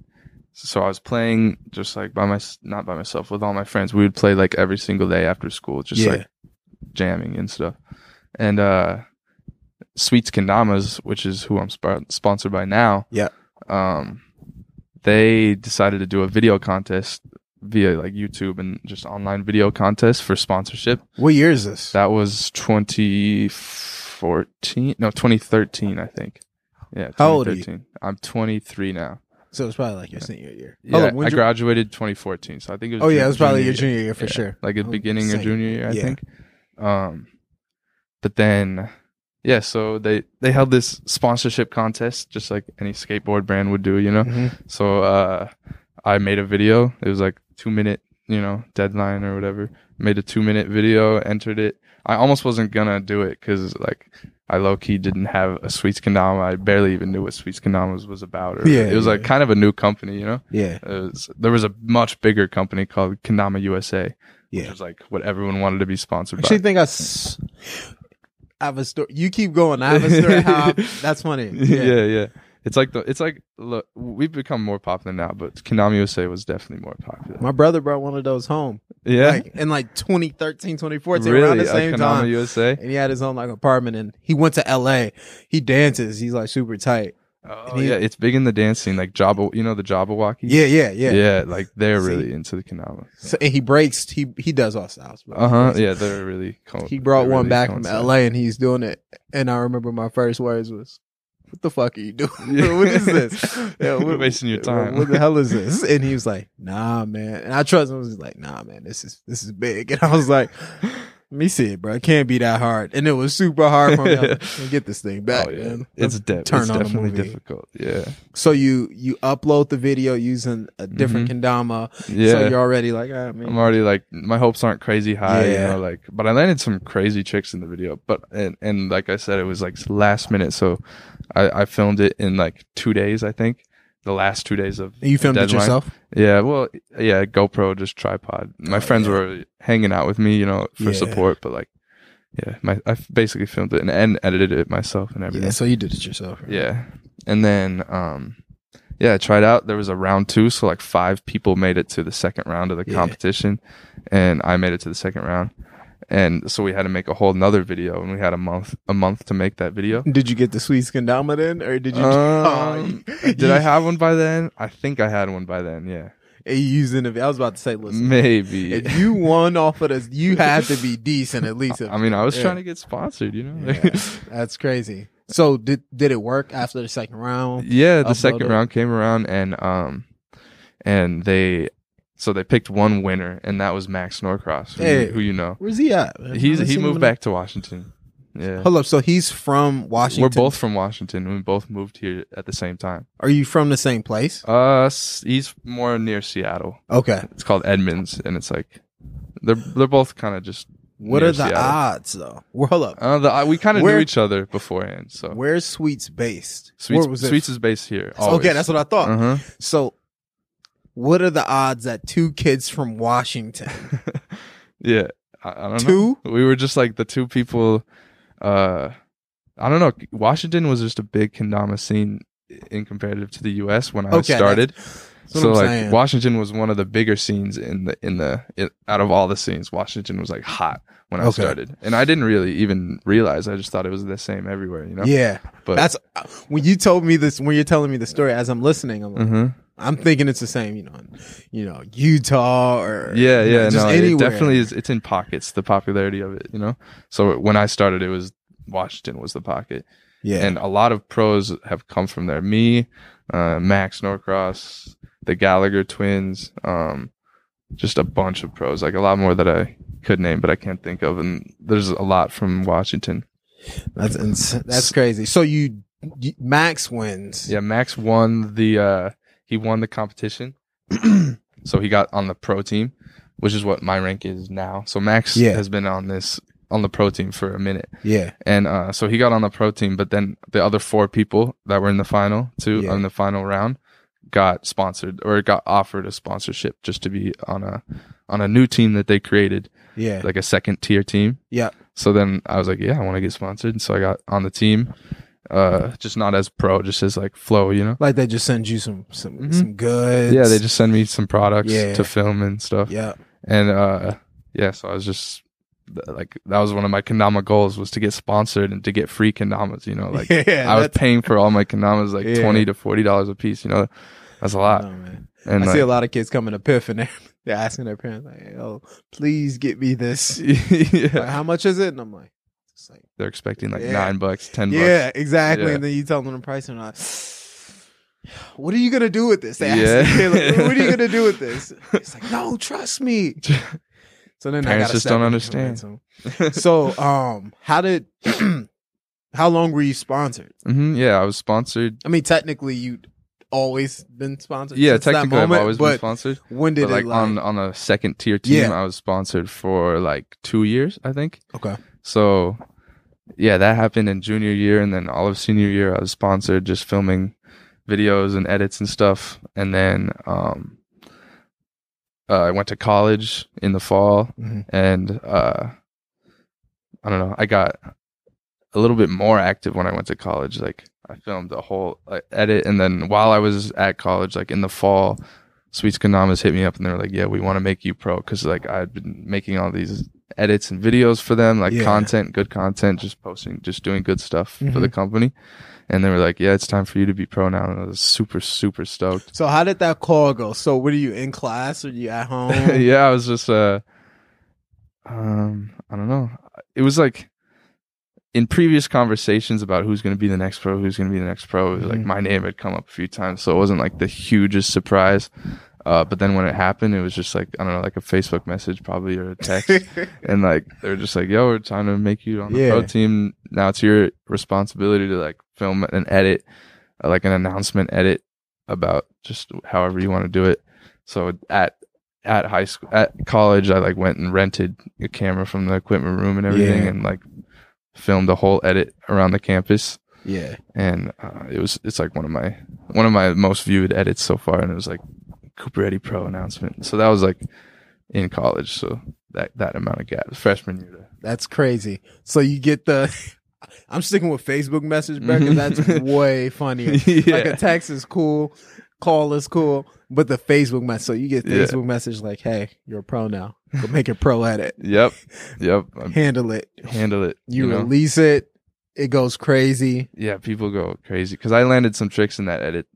[SPEAKER 1] So I was playing just like by my not by myself with all my friends. We would play like every single day after school, just
[SPEAKER 2] Yeah.
[SPEAKER 1] like jamming and stuff. And uh, Sweets Kendamas, which is who I'm sp- sponsored by now.
[SPEAKER 2] Yeah.
[SPEAKER 1] Um, they decided to do a video contest via like YouTube and just online video contest for sponsorship.
[SPEAKER 2] What year is this?
[SPEAKER 1] That was 2014, no, 2013, I think. Yeah,
[SPEAKER 2] How old are you?
[SPEAKER 1] 2013. I'm 23 now.
[SPEAKER 2] So it was probably like your senior year.
[SPEAKER 1] Yeah,
[SPEAKER 2] Hold on,
[SPEAKER 1] I
[SPEAKER 2] when'd you-
[SPEAKER 1] graduated 2014, so I think it was.
[SPEAKER 2] oh yeah, it was probably your junior year for
[SPEAKER 1] Yeah,
[SPEAKER 2] sure.
[SPEAKER 1] like the
[SPEAKER 2] Oh,
[SPEAKER 1] beginning
[SPEAKER 2] same.
[SPEAKER 1] of junior year, I
[SPEAKER 2] Yeah.
[SPEAKER 1] think. Um, but then, yeah, so they they held this sponsorship contest, just like any skateboard brand would do, you know.
[SPEAKER 2] Mhm.
[SPEAKER 1] So uh, I made a video. It was like two minute, you know, deadline or whatever. Made a two minute video, entered it. I almost wasn't gonna do it because like I low key didn't have a Sweets Kendama. I barely even knew what Sweets Kendamas was about. Or,
[SPEAKER 2] Yeah,
[SPEAKER 1] it was like
[SPEAKER 2] yeah.
[SPEAKER 1] kind of a new company, you know.
[SPEAKER 2] Yeah,
[SPEAKER 1] was, there was a much bigger company called Kendama USA,
[SPEAKER 2] Yeah, which
[SPEAKER 1] was like what everyone wanted to be sponsored
[SPEAKER 2] Actually,
[SPEAKER 1] by.
[SPEAKER 2] think I, s- I have a story. You keep going. I have a story. How that's funny.
[SPEAKER 1] yeah. yeah, It's like the it's like look, we've become more popular now, but Kendama USA was definitely more popular.
[SPEAKER 2] My brother brought one of those home.
[SPEAKER 1] yeah,
[SPEAKER 2] Like in like 2013, 2014,
[SPEAKER 1] really,
[SPEAKER 2] around the same
[SPEAKER 1] Kendama
[SPEAKER 2] time.
[SPEAKER 1] USA.
[SPEAKER 2] And he had his own like apartment and he went to LA. He dances. He's like super tight.
[SPEAKER 1] Oh
[SPEAKER 2] he-
[SPEAKER 1] yeah, it's big in the dance scene, like Jabba. You know the Jabbawockeez.
[SPEAKER 2] Yeah, yeah, yeah.
[SPEAKER 1] yeah, like they're
[SPEAKER 2] See?
[SPEAKER 1] really into the Kendama.
[SPEAKER 2] So, and he breaks. He he does all styles.
[SPEAKER 1] Uh huh. Yeah, they're really. Co-
[SPEAKER 2] He brought one
[SPEAKER 1] really
[SPEAKER 2] back from. LA and he's doing it. And I remember my first words was, "What the fuck are you doing? What is this?
[SPEAKER 1] yeah
[SPEAKER 2] You're
[SPEAKER 1] wasting your time.
[SPEAKER 2] What the hell is this?" And he was like, "Nah, man." And I trust him. He was like, "Nah, man. This is this is big." And I was like. Let me see it, bro. It can't be that hard, and it was super hard for me. Like, get this thing back,
[SPEAKER 1] oh, yeah.
[SPEAKER 2] man.
[SPEAKER 1] It's, de-
[SPEAKER 2] turn
[SPEAKER 1] it's
[SPEAKER 2] on the
[SPEAKER 1] definitely
[SPEAKER 2] movie.
[SPEAKER 1] difficult. Yeah.
[SPEAKER 2] So you you upload the video using a different kendama.
[SPEAKER 1] Mm-hmm. Yeah.
[SPEAKER 2] So you're already like, ah, man.
[SPEAKER 1] I'm already like my hopes aren't crazy high, you
[SPEAKER 2] Yeah.
[SPEAKER 1] know, like but I landed some crazy tricks in the video. But and and like I said, it was like last minute, so I, I filmed it in like two days, I think. The last two days of
[SPEAKER 2] you filmed it yourself.
[SPEAKER 1] Yeah, well yeah, GoPro, just tripod. My
[SPEAKER 2] Oh,
[SPEAKER 1] friends
[SPEAKER 2] yeah.
[SPEAKER 1] were hanging out with me, you know, for
[SPEAKER 2] Yeah.
[SPEAKER 1] support, but like yeah, my I basically filmed it and, and edited it myself and everything.
[SPEAKER 2] Yeah, so you did it yourself. right?
[SPEAKER 1] Yeah. And then um yeah, I tried out. There was a round two, so like five people made it to the second round of the
[SPEAKER 2] Yeah.
[SPEAKER 1] competition. And I made it to the second round. And so we had to make a whole nother video and we had a month a month to make that video.
[SPEAKER 2] Did you get the sweet kendama then, or did you?
[SPEAKER 1] Um,
[SPEAKER 2] oh,
[SPEAKER 1] did I have one by then? I think I had one by then, yeah.
[SPEAKER 2] using it? I was about to say, listen,
[SPEAKER 1] Maybe.
[SPEAKER 2] if you won off of this, you had to be decent at least.
[SPEAKER 1] I mean, I was
[SPEAKER 2] Yeah.
[SPEAKER 1] trying to get sponsored, you know?
[SPEAKER 2] Yeah, that's crazy. So did did it work after the second round?
[SPEAKER 1] Yeah, the second round came around and um and they so they picked one winner and that was Max Norcross, who,
[SPEAKER 2] Hey.
[SPEAKER 1] who you know.
[SPEAKER 2] Where's he at?
[SPEAKER 1] He's he moved back to Washington. Yeah.
[SPEAKER 2] Hold up. So he's from Washington.
[SPEAKER 1] We're both from Washington. We both moved here at the same time.
[SPEAKER 2] Are you from the same place?
[SPEAKER 1] Uh, he's more near Seattle.
[SPEAKER 2] Okay.
[SPEAKER 1] It's called Edmonds, and it's like they're they're both kind of just.
[SPEAKER 2] What are the
[SPEAKER 1] Seattle.
[SPEAKER 2] odds though? Well, hold up.
[SPEAKER 1] Uh, the, we kind of knew each other beforehand. So
[SPEAKER 2] Where's Sweets based?
[SPEAKER 1] Sweets,
[SPEAKER 2] was?
[SPEAKER 1] Sweets is based here.
[SPEAKER 2] Okay, that's what I thought.
[SPEAKER 1] Uh huh.
[SPEAKER 2] So, what are the odds that two kids from Washington,
[SPEAKER 1] yeah, I, I don't know.
[SPEAKER 2] two?
[SPEAKER 1] We were just like the two people. Uh, I don't know. Washington was just a big kendama scene in comparative to the U.S. when I
[SPEAKER 2] Okay,
[SPEAKER 1] started. So
[SPEAKER 2] I'm
[SPEAKER 1] like
[SPEAKER 2] saying.
[SPEAKER 1] Washington was one of the bigger scenes in the in the it, out of all the scenes. Washington was like hot when I
[SPEAKER 2] Okay.
[SPEAKER 1] started, and I didn't really even realize. I just thought it was the same everywhere. You know.
[SPEAKER 2] Yeah,
[SPEAKER 1] But
[SPEAKER 2] that's when you told me this. When you're telling me the story, as I'm listening, I'm like,
[SPEAKER 1] hmm
[SPEAKER 2] I'm thinking it's the same. You know, in, you know, Utah or
[SPEAKER 1] Yeah,
[SPEAKER 2] you know,
[SPEAKER 1] yeah,
[SPEAKER 2] just
[SPEAKER 1] no,
[SPEAKER 2] anywhere.
[SPEAKER 1] it definitely is. It's in pockets. The popularity of it, you know. So when I started, it was Washington was the pocket,
[SPEAKER 2] Yeah,
[SPEAKER 1] and a lot of pros have come from there. Me, uh, Max Norcross, the Gallagher twins, um, just a bunch of pros, like a lot more that I could name, but I can't think of. And there's a lot from Washington.
[SPEAKER 2] that's ins- that's crazy. So you, you Max wins.
[SPEAKER 1] Yeah, Max won the uh he won the competition. so he got on the pro team, which is what my rank is now. So Max
[SPEAKER 2] Yeah.
[SPEAKER 1] has been on this on the pro team for a minute.
[SPEAKER 2] yeah,
[SPEAKER 1] And uh so he got on the pro team, but then the other four people that were in the final too
[SPEAKER 2] Yeah.
[SPEAKER 1] in the final round got sponsored or got offered a sponsorship just to be on a on a new team that they created,
[SPEAKER 2] yeah,
[SPEAKER 1] like a second tier team.
[SPEAKER 2] yeah.
[SPEAKER 1] So then I was like, yeah, I want to get sponsored. And so I got on the team. Uh just not as pro, just as like flow, you know?
[SPEAKER 2] Like they just send you some some
[SPEAKER 1] Mhm.
[SPEAKER 2] some goods.
[SPEAKER 1] Yeah, they just send me some products
[SPEAKER 2] Yeah.
[SPEAKER 1] to film and stuff.
[SPEAKER 2] yeah.
[SPEAKER 1] And uh yeah, so I was just th- like that was one of my kendama goals was to get sponsored and to get free kendamas, you know, like
[SPEAKER 2] yeah,
[SPEAKER 1] I was
[SPEAKER 2] that's-
[SPEAKER 1] paying for all my kendamas like
[SPEAKER 2] Yeah.
[SPEAKER 1] 20 to 40 dollars a piece, you know. That's a lot.
[SPEAKER 2] Man.
[SPEAKER 1] And
[SPEAKER 2] I see a lot of kids coming to Piff and they're, they're asking their parents like, "Oh, please get me this.
[SPEAKER 1] yeah.
[SPEAKER 2] Like, how much is it?" And I'm like, "It's like,
[SPEAKER 1] They're expecting like
[SPEAKER 2] Yeah.
[SPEAKER 1] 9 bucks, 10
[SPEAKER 2] yeah, exactly."
[SPEAKER 1] Yeah.
[SPEAKER 2] And then you tell them the price, and like, "What are you gonna do with this?" They ask
[SPEAKER 1] Yeah.
[SPEAKER 2] like, "What are you gonna do with this?" It's like, "No, trust me." So then
[SPEAKER 1] Parents just don't understand.
[SPEAKER 2] So, um, how did, how long were you sponsored?
[SPEAKER 1] hmm yeah, I was sponsored.
[SPEAKER 2] I mean, technically, you always been sponsored.
[SPEAKER 1] Yeah,
[SPEAKER 2] since that
[SPEAKER 1] technically
[SPEAKER 2] moment,
[SPEAKER 1] I've always been sponsored.
[SPEAKER 2] when did
[SPEAKER 1] But like,
[SPEAKER 2] it like?
[SPEAKER 1] on on a second tier team,
[SPEAKER 2] Yeah.
[SPEAKER 1] I was sponsored for like 2 years, I think.
[SPEAKER 2] okay,
[SPEAKER 1] So, yeah, that happened in junior year, and then all of senior year, I was sponsored, just filming videos and edits and stuff. And then um, uh, I went to college in the fall,
[SPEAKER 2] Mhm.
[SPEAKER 1] and uh, I don't know, I got a little bit more active when I went to college. Like, I filmed a whole like, edit, and then while I was at college, like in the fall. Sweets Kendamas hit me up and they were like, "Yeah, we want to make you pro." Because like I'd been making all these edits and videos for them, like
[SPEAKER 2] Yeah.
[SPEAKER 1] content, good content, just posting, just doing good stuff for
[SPEAKER 2] Mhm.
[SPEAKER 1] the company. And they were like, "Yeah, it's time for you to be pro now." And I was super, super stoked.
[SPEAKER 2] so how did that call go? So, were you in class or you at home?
[SPEAKER 1] yeah, I was just, uh, um, I don't know. It was like in previous conversations about who's going to be the next pro, who's going to be the next pro. It was like my name had come up a few times, so it wasn't like the hugest surprise. Uh, but then when it happened, it was just like I don't know, like a Facebook message probably or a text. and like they were just like, "Yo, we're trying to make you on the pro team. Now it's your responsibility to like film an edit, uh, like an announcement edit about just however you want to do it." So at at high school, at college, I like went and rented a camera from the equipment room and everything,
[SPEAKER 2] Yeah.
[SPEAKER 1] and like filmed a whole edit around the campus.
[SPEAKER 2] yeah,
[SPEAKER 1] And uh, it was it's like one of my one of my most viewed edits so far, and it was like Cooper Eddy Pro announcement. So that was like in college. So that that amount of gap, freshman year. To,
[SPEAKER 2] that's crazy. So you get the. I'm sticking with Facebook message, bro, 'cause that's way funnier.
[SPEAKER 1] yeah.
[SPEAKER 2] Like a text is cool, call is cool, but the Facebook message. So you get
[SPEAKER 1] Yeah.
[SPEAKER 2] Facebook message like, "Hey, you're a pro now. Go make it pro edit.
[SPEAKER 1] Yep. Yep.
[SPEAKER 2] Handle it.
[SPEAKER 1] handle it.
[SPEAKER 2] You,
[SPEAKER 1] You, know?
[SPEAKER 2] release it. It goes crazy.
[SPEAKER 1] Yeah, people go crazy because I landed some tricks in that edit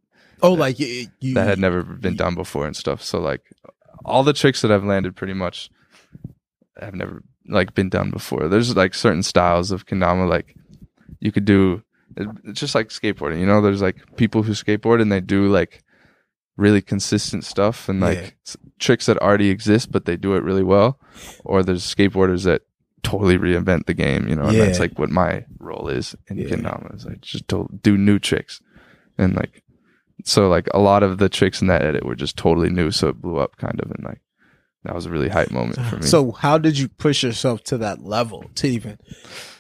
[SPEAKER 2] Oh, like you, you
[SPEAKER 1] that had never been done before and stuff. So like all the tricks that I've landed pretty much have never like been done before. There's like certain styles of kendama like you could do it's just like skateboarding, you know, there's like people who skateboard and they do like really consistent stuff and like
[SPEAKER 2] Yeah.
[SPEAKER 1] tricks that already exist but they do it really well or there's skateboarders that totally reinvent the game, you know. And that's like what my role is in
[SPEAKER 2] Yeah.
[SPEAKER 1] kendama is like just to do new tricks, and like so like a lot of the tricks in that edit were just totally new, so it blew up kind of, and like that was a really hype moment for me.
[SPEAKER 2] So how did you push yourself to that level to even?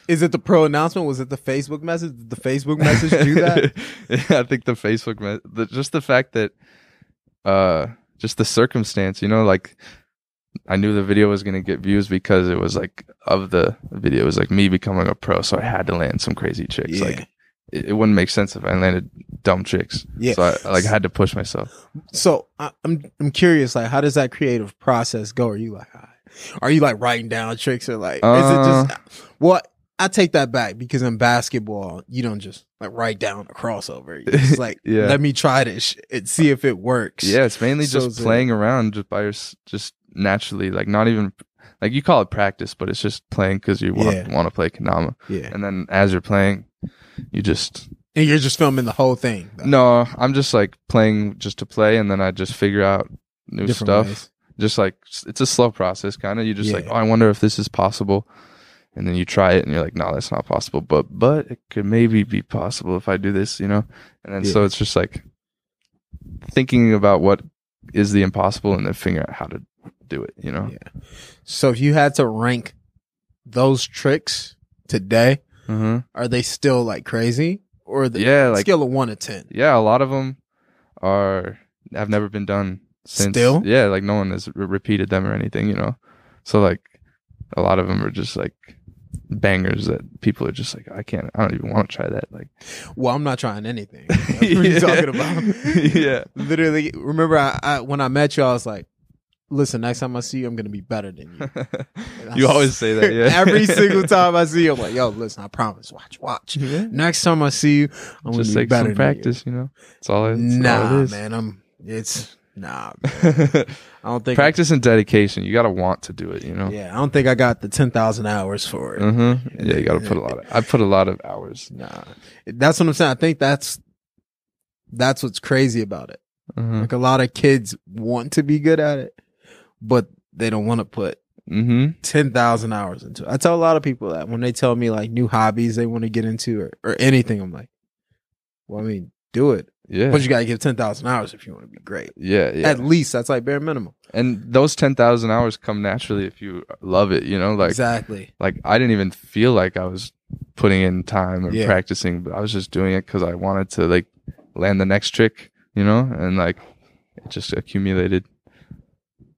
[SPEAKER 2] Is it the pro announcement? Was it the Facebook message? Did the Facebook message do that?
[SPEAKER 1] yeah, I think the Facebook, the, just the fact that, uh, just the circumstance, you know, like I knew the video was gonna get views because it was like of the video it was like me becoming a pro, so I had to land some crazy chicks.
[SPEAKER 2] Yeah.
[SPEAKER 1] Like it, it wouldn't make sense if I landed dumb chicks.
[SPEAKER 2] Yeah.
[SPEAKER 1] So I like I had to push myself.
[SPEAKER 2] So I, I'm I'm curious, like, how does that creative process go? Are you like, are you like writing down tricks or like, is it just uh. what? I take that back because in basketball, you don't just like write down a crossover. It's like,
[SPEAKER 1] Yeah.
[SPEAKER 2] let me try this and see if it works.
[SPEAKER 1] Yeah, it's mainly
[SPEAKER 2] So
[SPEAKER 1] just playing around just by your just naturally, like not even like you call it practice, but it's just playing because you want
[SPEAKER 2] Yeah.
[SPEAKER 1] want to play kendama.
[SPEAKER 2] yeah.
[SPEAKER 1] and then as you're playing, you just
[SPEAKER 2] And you're just filming the whole thing. though,
[SPEAKER 1] no. I'm just like playing just to play, and then I just figure out new
[SPEAKER 2] different
[SPEAKER 1] stuff.
[SPEAKER 2] ways.
[SPEAKER 1] Just like it's a slow process, kind of. You just like, oh, I wonder if this is possible, and then you try it, and you're like, no, that's not possible. But but it could maybe be possible if I do this, you know. And then so it's just like thinking about what is the impossible, and then figuring out how to do it, you know.
[SPEAKER 2] Yeah. So if you had to rank those tricks today,
[SPEAKER 1] hmm
[SPEAKER 2] are they still like crazy or the
[SPEAKER 1] Yeah, like
[SPEAKER 2] scale of one to ten?
[SPEAKER 1] yeah, a lot of them are have never been done since.
[SPEAKER 2] Still?
[SPEAKER 1] yeah, like no one has re- repeated them or anything, you know. So like a lot of them are just like bangers that people are just like, I can't, I don't even want to try that. Like,
[SPEAKER 2] Well, I'm not trying anything. That's what you
[SPEAKER 1] Yeah.
[SPEAKER 2] talking about?
[SPEAKER 1] yeah,
[SPEAKER 2] Literally, remember I, I when I met you, I was like, "Listen, next time I see you, I'm gonna be better than you."
[SPEAKER 1] you always say that. Yeah,
[SPEAKER 2] Every single time I see you, I'm like, "Yo, listen, I promise. Watch, watch.
[SPEAKER 1] Yeah.
[SPEAKER 2] Next time I see you, I'm
[SPEAKER 1] just
[SPEAKER 2] gonna be
[SPEAKER 1] like
[SPEAKER 2] better
[SPEAKER 1] some
[SPEAKER 2] than
[SPEAKER 1] practice, you know. It's all. It's
[SPEAKER 2] You. Nah,
[SPEAKER 1] all it is.
[SPEAKER 2] man, I'm. It's nah. Man. I don't think.
[SPEAKER 1] practice and dedication. You got to want to do it, you know.
[SPEAKER 2] Yeah, I don't think I got the ten thousand hours for it.
[SPEAKER 1] Mm-hmm. Yeah, you got to put a lot of. I put a lot of hours.
[SPEAKER 2] Nah, that's what I'm saying. I think that's that's what's crazy about it.
[SPEAKER 1] Mm-hmm.
[SPEAKER 2] Like a lot of kids want to be good at it, but they don't want to put
[SPEAKER 1] Mm-hmm.
[SPEAKER 2] ten thousand hours into it. I tell a lot of people that when they tell me like new hobbies they want to get into or, or anything, I'm like, well, I mean, do it,
[SPEAKER 1] Yeah.
[SPEAKER 2] but you gotta give ten thousand hours if you want to be great.
[SPEAKER 1] yeah. Yeah.
[SPEAKER 2] At least that's like bare minimum.
[SPEAKER 1] and those 10,000 hours come naturally if you love it, you know, like,
[SPEAKER 2] exactly.
[SPEAKER 1] like I didn't even feel like I was putting in time or
[SPEAKER 2] Yeah.
[SPEAKER 1] practicing, but I was just doing it cause I wanted to like land the next trick, you know, and like it just accumulated.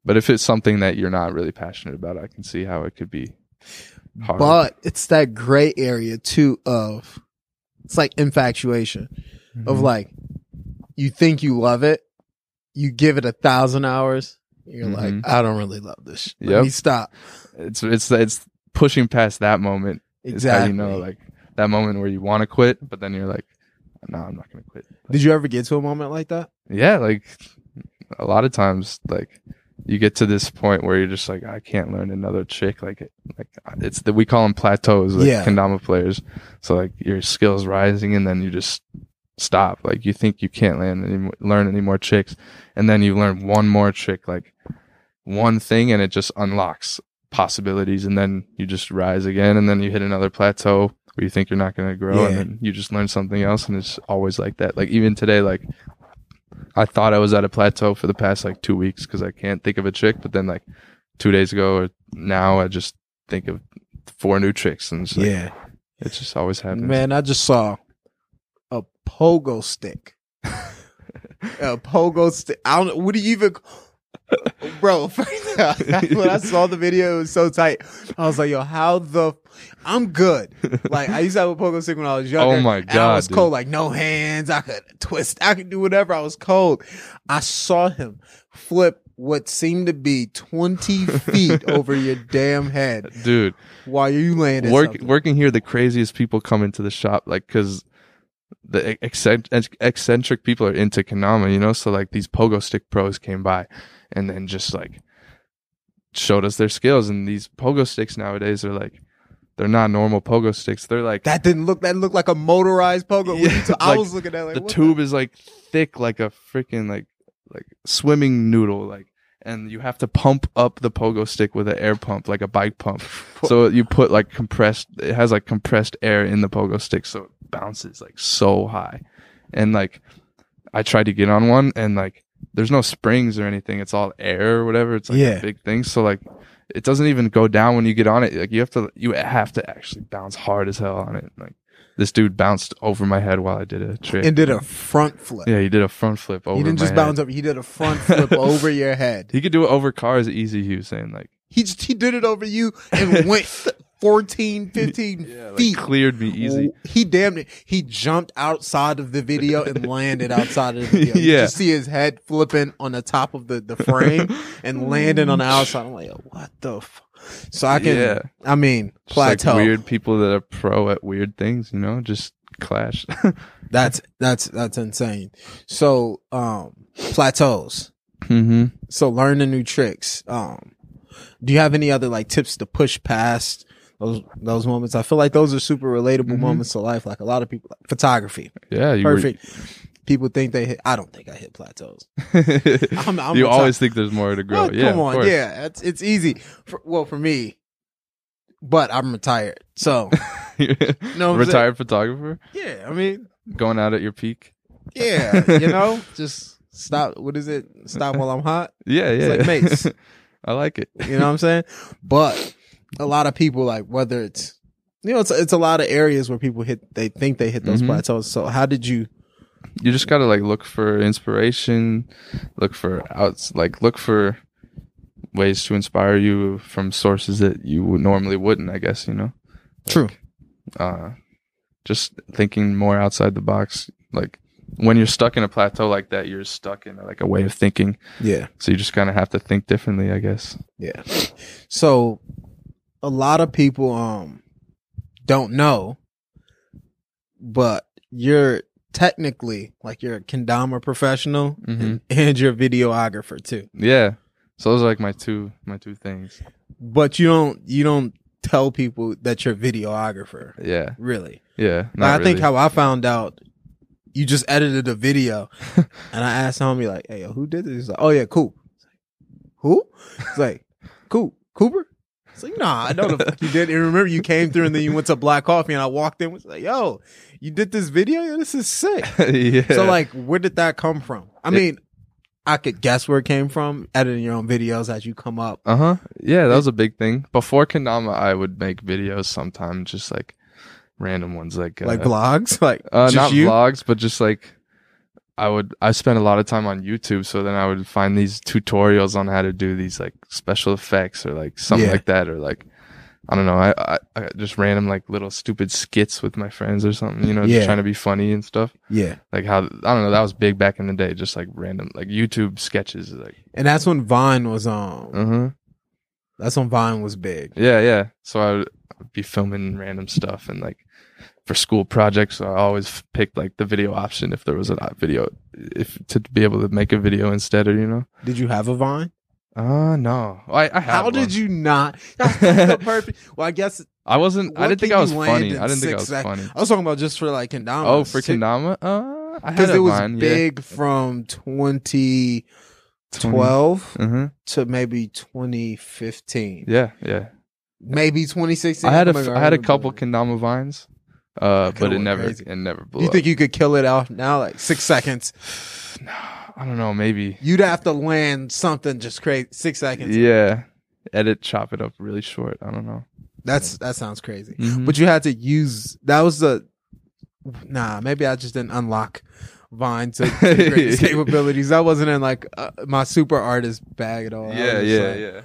[SPEAKER 1] But if it's something that you're not really passionate about, I can see how it could be hard.
[SPEAKER 2] But it's that gray area too of it's like infatuation of
[SPEAKER 1] Mhm.
[SPEAKER 2] like you think you love it, you give it a thousand hours, you're
[SPEAKER 1] Mhm.
[SPEAKER 2] like, I don't really love this. Let
[SPEAKER 1] Yep.
[SPEAKER 2] me stop.
[SPEAKER 1] it's, it's, it's pushing past that moment.
[SPEAKER 2] Exactly.
[SPEAKER 1] you know, like that moment where you want to quit, but then you're like, no, I'm not going to quit.
[SPEAKER 2] Did you ever get to a moment like that?
[SPEAKER 1] yeah like a lot of times like you get to this point where you're just like i can't learn another trick. Like like it's that we call them plateaus like
[SPEAKER 2] Yeah.
[SPEAKER 1] kendama players. So like your skills rising and then you just stop. Like you think you can't land any learn any more tricks. And then you learn one more trick like one thing and it just unlocks possibilities. And then you just rise again and then you hit another plateau where you think you're not going to grow. And then you just learn something else and it's always like that. Like even today like I thought I was at a plateau for the past like two weeks because I can't think of a trick, but then like two days ago or now I just think of four new tricks and it's like,
[SPEAKER 2] Yeah.
[SPEAKER 1] it just always happens.
[SPEAKER 2] Man, I just saw a pogo stick. a pogo stick. I don't know. What do you even, bro? when I saw the video, it was so tight. I was like, yo, how the? I'm good. Like I used to have a pogo stick when I was oh younger.
[SPEAKER 1] Oh my
[SPEAKER 2] and I
[SPEAKER 1] God,
[SPEAKER 2] was
[SPEAKER 1] dude.
[SPEAKER 2] cold. Like no hands. I could twist. I could do whatever. I was cold. I saw him flip what seemed to be 20 feet over your damn head
[SPEAKER 1] Dude,
[SPEAKER 2] while you laying
[SPEAKER 1] work,
[SPEAKER 2] something.
[SPEAKER 1] working here, the craziest people come into the shop, like, cause the eccent- eccentric people are into Kendama, you know? So, like, these pogo stick pros came by and then just, like, showed us their skills. And these pogo sticks nowadays are, like, they're not normal pogo sticks. They're, like,
[SPEAKER 2] That didn't look. That looked like a motorized pogo.
[SPEAKER 1] Yeah,
[SPEAKER 2] t- I
[SPEAKER 1] like,
[SPEAKER 2] was looking at like
[SPEAKER 1] the tube is, like, thick, like a freaking, like, like swimming noodle, like, and you have to pump up the pogo stick with an air pump, like a bike pump. so you put like compressed, it has like compressed air in the pogo stick, so it bounces like so high. And like, I tried to get on one, and like, there's no springs or anything. It's all air or whatever. It's like
[SPEAKER 2] Yeah.
[SPEAKER 1] a big thing. So like, it doesn't even go down when you get on it. Like you have to, you have to actually bounce hard as hell on it. Like this dude bounced over my head while I did a trick.
[SPEAKER 2] And did a front flip.
[SPEAKER 1] yeah, he did a front flip over.
[SPEAKER 2] he didn't just
[SPEAKER 1] head.
[SPEAKER 2] bounce up. He did a front flip over your head.
[SPEAKER 1] He could do it over cars easy. He was saying like,
[SPEAKER 2] He just he did it over you and went 14, 15
[SPEAKER 1] yeah, like
[SPEAKER 2] feet.
[SPEAKER 1] cleared me easy.
[SPEAKER 2] He damn it. He jumped outside of the video and landed outside of the video. You
[SPEAKER 1] Yeah.
[SPEAKER 2] just see his head flipping on the top of the, the frame and landing on the outside. I'm like, what the f-? So I can,
[SPEAKER 1] Yeah.
[SPEAKER 2] I mean,
[SPEAKER 1] Just like
[SPEAKER 2] plateau.
[SPEAKER 1] weird people that are pro at weird things, you know, just clash.
[SPEAKER 2] That's, that's, that's insane. So, um, plateaus.
[SPEAKER 1] hmm
[SPEAKER 2] So learning new tricks. Um, do you have any other like tips to push past those, those moments? I feel like those are super relatable
[SPEAKER 1] Mhm.
[SPEAKER 2] moments to life. Like a lot of people, like photography.
[SPEAKER 1] Yeah, you
[SPEAKER 2] Perfect. People think they hit. I don't think I hit plateaus. I'm- I'm
[SPEAKER 1] you always think there's more to grow.
[SPEAKER 2] Oh,
[SPEAKER 1] yeah,
[SPEAKER 2] come on, yeah, it's it's easy. For, well, for me, but I'm retired, so No,
[SPEAKER 1] Retired photographer
[SPEAKER 2] yeah. I mean,
[SPEAKER 1] going out at your peak.
[SPEAKER 2] yeah, you know, just stop. What is it? Stop while I'm hot.
[SPEAKER 1] Yeah, yeah.
[SPEAKER 2] like
[SPEAKER 1] yeah.
[SPEAKER 2] mates.
[SPEAKER 1] I like it.
[SPEAKER 2] You know what I'm saying? But a lot of people like whether it's you know it's it's a lot of areas where people hit they think they hit those
[SPEAKER 1] Mhm.
[SPEAKER 2] plateaus. So how did you?
[SPEAKER 1] You just gotta like look for inspiration, look for outs, like look for ways to inspire you from sources that you would normally wouldn't. I guess you know.
[SPEAKER 2] True.
[SPEAKER 1] uh, just thinking more outside the box. Like when you're stuck in a plateau like that, you're stuck in like a way of thinking.
[SPEAKER 2] Yeah.
[SPEAKER 1] So you just kind of have to think differently, I guess.
[SPEAKER 2] Yeah. So a lot of people um don't know, but you're technically like you're a kendama professional
[SPEAKER 1] Mhm.
[SPEAKER 2] and you're a videographer too.
[SPEAKER 1] Yeah. So those are like my two my two things.
[SPEAKER 2] But you don't you don't tell people that you're a videographer,
[SPEAKER 1] Yeah.
[SPEAKER 2] really.
[SPEAKER 1] Yeah.
[SPEAKER 2] And I
[SPEAKER 1] Not
[SPEAKER 2] think
[SPEAKER 1] really.
[SPEAKER 2] how I found out you just edited a video and I asked homie like, Hey yo, who did this? He's like, Oh yeah, Coop. Like, who? It's like, Coop, Cooper? It's like, nah, I know the fuck you did. And remember you came through and then you went to Black Coffee and I walked in and was like, yo, you did this video? Yo, this is sick.
[SPEAKER 1] yeah.
[SPEAKER 2] So like, where did that come from? I
[SPEAKER 1] It-
[SPEAKER 2] mean, I could guess where it came from, editing your own videos as you come up.
[SPEAKER 1] Uh huh. Yeah, that was a big thing. Before Kendama, I would make videos sometimes, just like random ones, like uh,
[SPEAKER 2] Like vlogs? Like
[SPEAKER 1] Uh,
[SPEAKER 2] just
[SPEAKER 1] not
[SPEAKER 2] you?
[SPEAKER 1] vlogs, but just like I would. I spent a lot of time on YouTube, so then I would find these tutorials on how to do these like special effects or like something
[SPEAKER 2] Yeah.
[SPEAKER 1] like that, or like I don't know. I, I I just random like little stupid skits with my friends or something. You know,
[SPEAKER 2] Yeah.
[SPEAKER 1] just trying to be funny and stuff.
[SPEAKER 2] Yeah.
[SPEAKER 1] Like how I don't know. That was big back in the day. Just like random like YouTube sketches. Like
[SPEAKER 2] And that's when Vine was on.
[SPEAKER 1] uh huh.
[SPEAKER 2] That's when Vine was big.
[SPEAKER 1] Yeah, yeah. So I would be filming random stuff and like for school projects, I always picked like the video option if there was a video, if to be able to make a video instead, or you know.
[SPEAKER 2] Did you have a Vine?
[SPEAKER 1] Uh no, I, I.
[SPEAKER 2] How
[SPEAKER 1] one.
[SPEAKER 2] did you not? Perfect. Well, I guess
[SPEAKER 1] I wasn't. I didn't think I was funny. I didn't think I was
[SPEAKER 2] seconds?
[SPEAKER 1] funny.
[SPEAKER 2] I was talking about just for like Kendama.
[SPEAKER 1] Oh, for Kendama, uh, I had
[SPEAKER 2] it was
[SPEAKER 1] Vine,
[SPEAKER 2] big from 2012
[SPEAKER 1] Yeah. hmm
[SPEAKER 2] to maybe 2015,
[SPEAKER 1] Yeah, yeah.
[SPEAKER 2] maybe 2016.
[SPEAKER 1] I had a
[SPEAKER 2] God,
[SPEAKER 1] I had a couple. Kendama vines, uh, but it never
[SPEAKER 2] crazy.
[SPEAKER 1] it never blew
[SPEAKER 2] You
[SPEAKER 1] up.
[SPEAKER 2] think you could kill it out now, like six seconds?
[SPEAKER 1] no, I don't know. Maybe.
[SPEAKER 2] You'd have to land something just crazy. Six seconds.
[SPEAKER 1] Yeah. Edit, chop it up really short. I don't know.
[SPEAKER 2] That's that sounds crazy.
[SPEAKER 1] Mhm.
[SPEAKER 2] But you had to use that was the nah. Maybe I just didn't unlock Vine to, greatest capabilities. That wasn't in like uh, my super artist bag at all.
[SPEAKER 1] Yeah, yeah,
[SPEAKER 2] like-
[SPEAKER 1] yeah.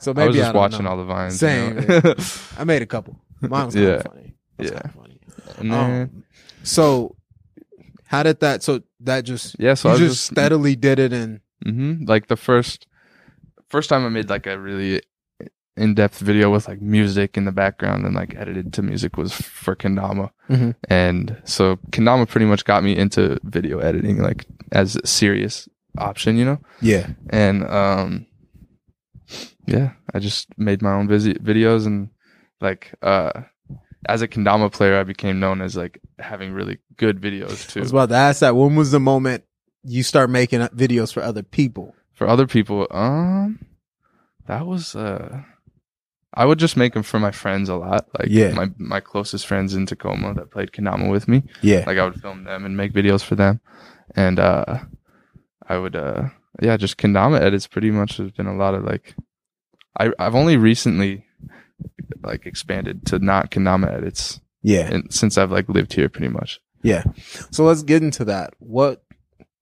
[SPEAKER 2] So maybe
[SPEAKER 1] I was just
[SPEAKER 2] don't
[SPEAKER 1] watching
[SPEAKER 2] know.
[SPEAKER 1] all the vines.
[SPEAKER 2] Same,
[SPEAKER 1] You know?
[SPEAKER 2] I made a couple. Mine was kind
[SPEAKER 1] Yeah.
[SPEAKER 2] of funny. Was
[SPEAKER 1] Yeah. And then,
[SPEAKER 2] Um, so how did that? So that just
[SPEAKER 1] yeah, so
[SPEAKER 2] you
[SPEAKER 1] I
[SPEAKER 2] just,
[SPEAKER 1] just,
[SPEAKER 2] steadily did it, and
[SPEAKER 1] hmm like the first first time I made like a really in depth video with like music in the background and like edited to music was for Kendama.
[SPEAKER 2] Mhm.
[SPEAKER 1] And so Kendama pretty much got me into video editing like as a serious option, you know?
[SPEAKER 2] yeah,
[SPEAKER 1] and um yeah i just made my own videos and like uh as a kendama player i became known as like having really good videos too.
[SPEAKER 2] I was about to ask that. When was the moment you start making videos for other people?
[SPEAKER 1] For other people, um, that was uh, I would just make them for my friends a lot. Like
[SPEAKER 2] Yeah.
[SPEAKER 1] my my closest friends in Tacoma that played kendama with me.
[SPEAKER 2] Yeah.
[SPEAKER 1] Like I would film them and make videos for them, and uh, I would uh, yeah, just kendama edits. Pretty much has been a lot of like, I I've only recently like expanded to not kendama edits,
[SPEAKER 2] yeah.
[SPEAKER 1] and since I've like lived here, pretty much.
[SPEAKER 2] Yeah. So let's get into that. What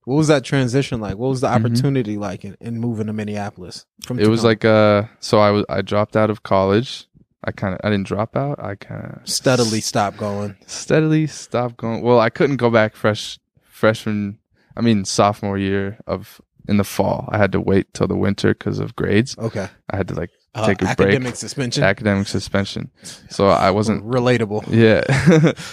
[SPEAKER 2] what was that transition like? What was the
[SPEAKER 1] Mhm.
[SPEAKER 2] opportunity like in, in moving to Minneapolis? From
[SPEAKER 1] It was like uh, so I was I dropped out of college. I kind of I didn't drop out. I kind of
[SPEAKER 2] steadily stopped going.
[SPEAKER 1] steadily stopped going. Well, I couldn't go back fresh freshman. I mean sophomore year of in the fall. I had to wait till the winter because of grades.
[SPEAKER 2] Okay.
[SPEAKER 1] I had to like
[SPEAKER 2] Uh,
[SPEAKER 1] Take a break.
[SPEAKER 2] academic suspension.
[SPEAKER 1] academic suspension. So I wasn't.
[SPEAKER 2] relatable.
[SPEAKER 1] Yeah,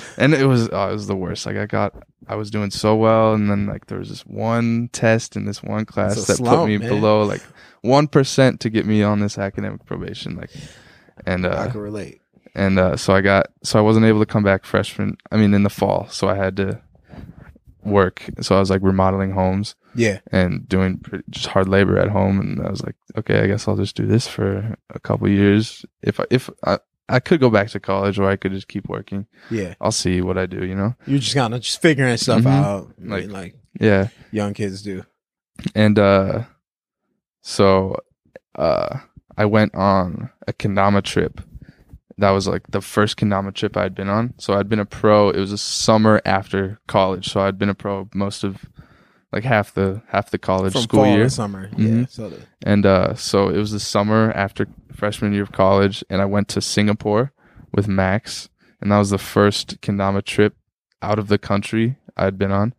[SPEAKER 1] and it was oh, it was the worst. Like I got I was doing so well, and then like there was this one test in this one class that
[SPEAKER 2] slump,
[SPEAKER 1] put me
[SPEAKER 2] man.
[SPEAKER 1] below like one percent to get me on this academic probation. Like, and
[SPEAKER 2] I
[SPEAKER 1] uh,
[SPEAKER 2] can relate.
[SPEAKER 1] and uh, so I got so I wasn't able to come back freshman. I mean in the fall, so I had to work. So I was like remodeling homes
[SPEAKER 2] Yeah.
[SPEAKER 1] and doing pretty, just hard labor at home. And I was like, okay, I guess I'll just do this for a couple years. If I, if I, I could go back to college or I could just keep working.
[SPEAKER 2] Yeah.
[SPEAKER 1] I'll see what I do, you know?
[SPEAKER 2] You're just kind of just figuring stuff
[SPEAKER 1] Mhm.
[SPEAKER 2] out. I
[SPEAKER 1] Like-
[SPEAKER 2] mean, like
[SPEAKER 1] Yeah.
[SPEAKER 2] young kids do.
[SPEAKER 1] And, uh, so, uh, I went on a Kendama trip. That was like the first Kendama trip I'd been on. So I'd been a pro. It was a summer after college. So I'd been a pro most of like half the, half the college
[SPEAKER 2] From
[SPEAKER 1] school year.
[SPEAKER 2] summer. Yeah.
[SPEAKER 1] Mhm.
[SPEAKER 2] So the,
[SPEAKER 1] And uh, so it was the summer after freshman year of college, and I went to Singapore with Max, and that was the first kendama trip out of the country I'd been on.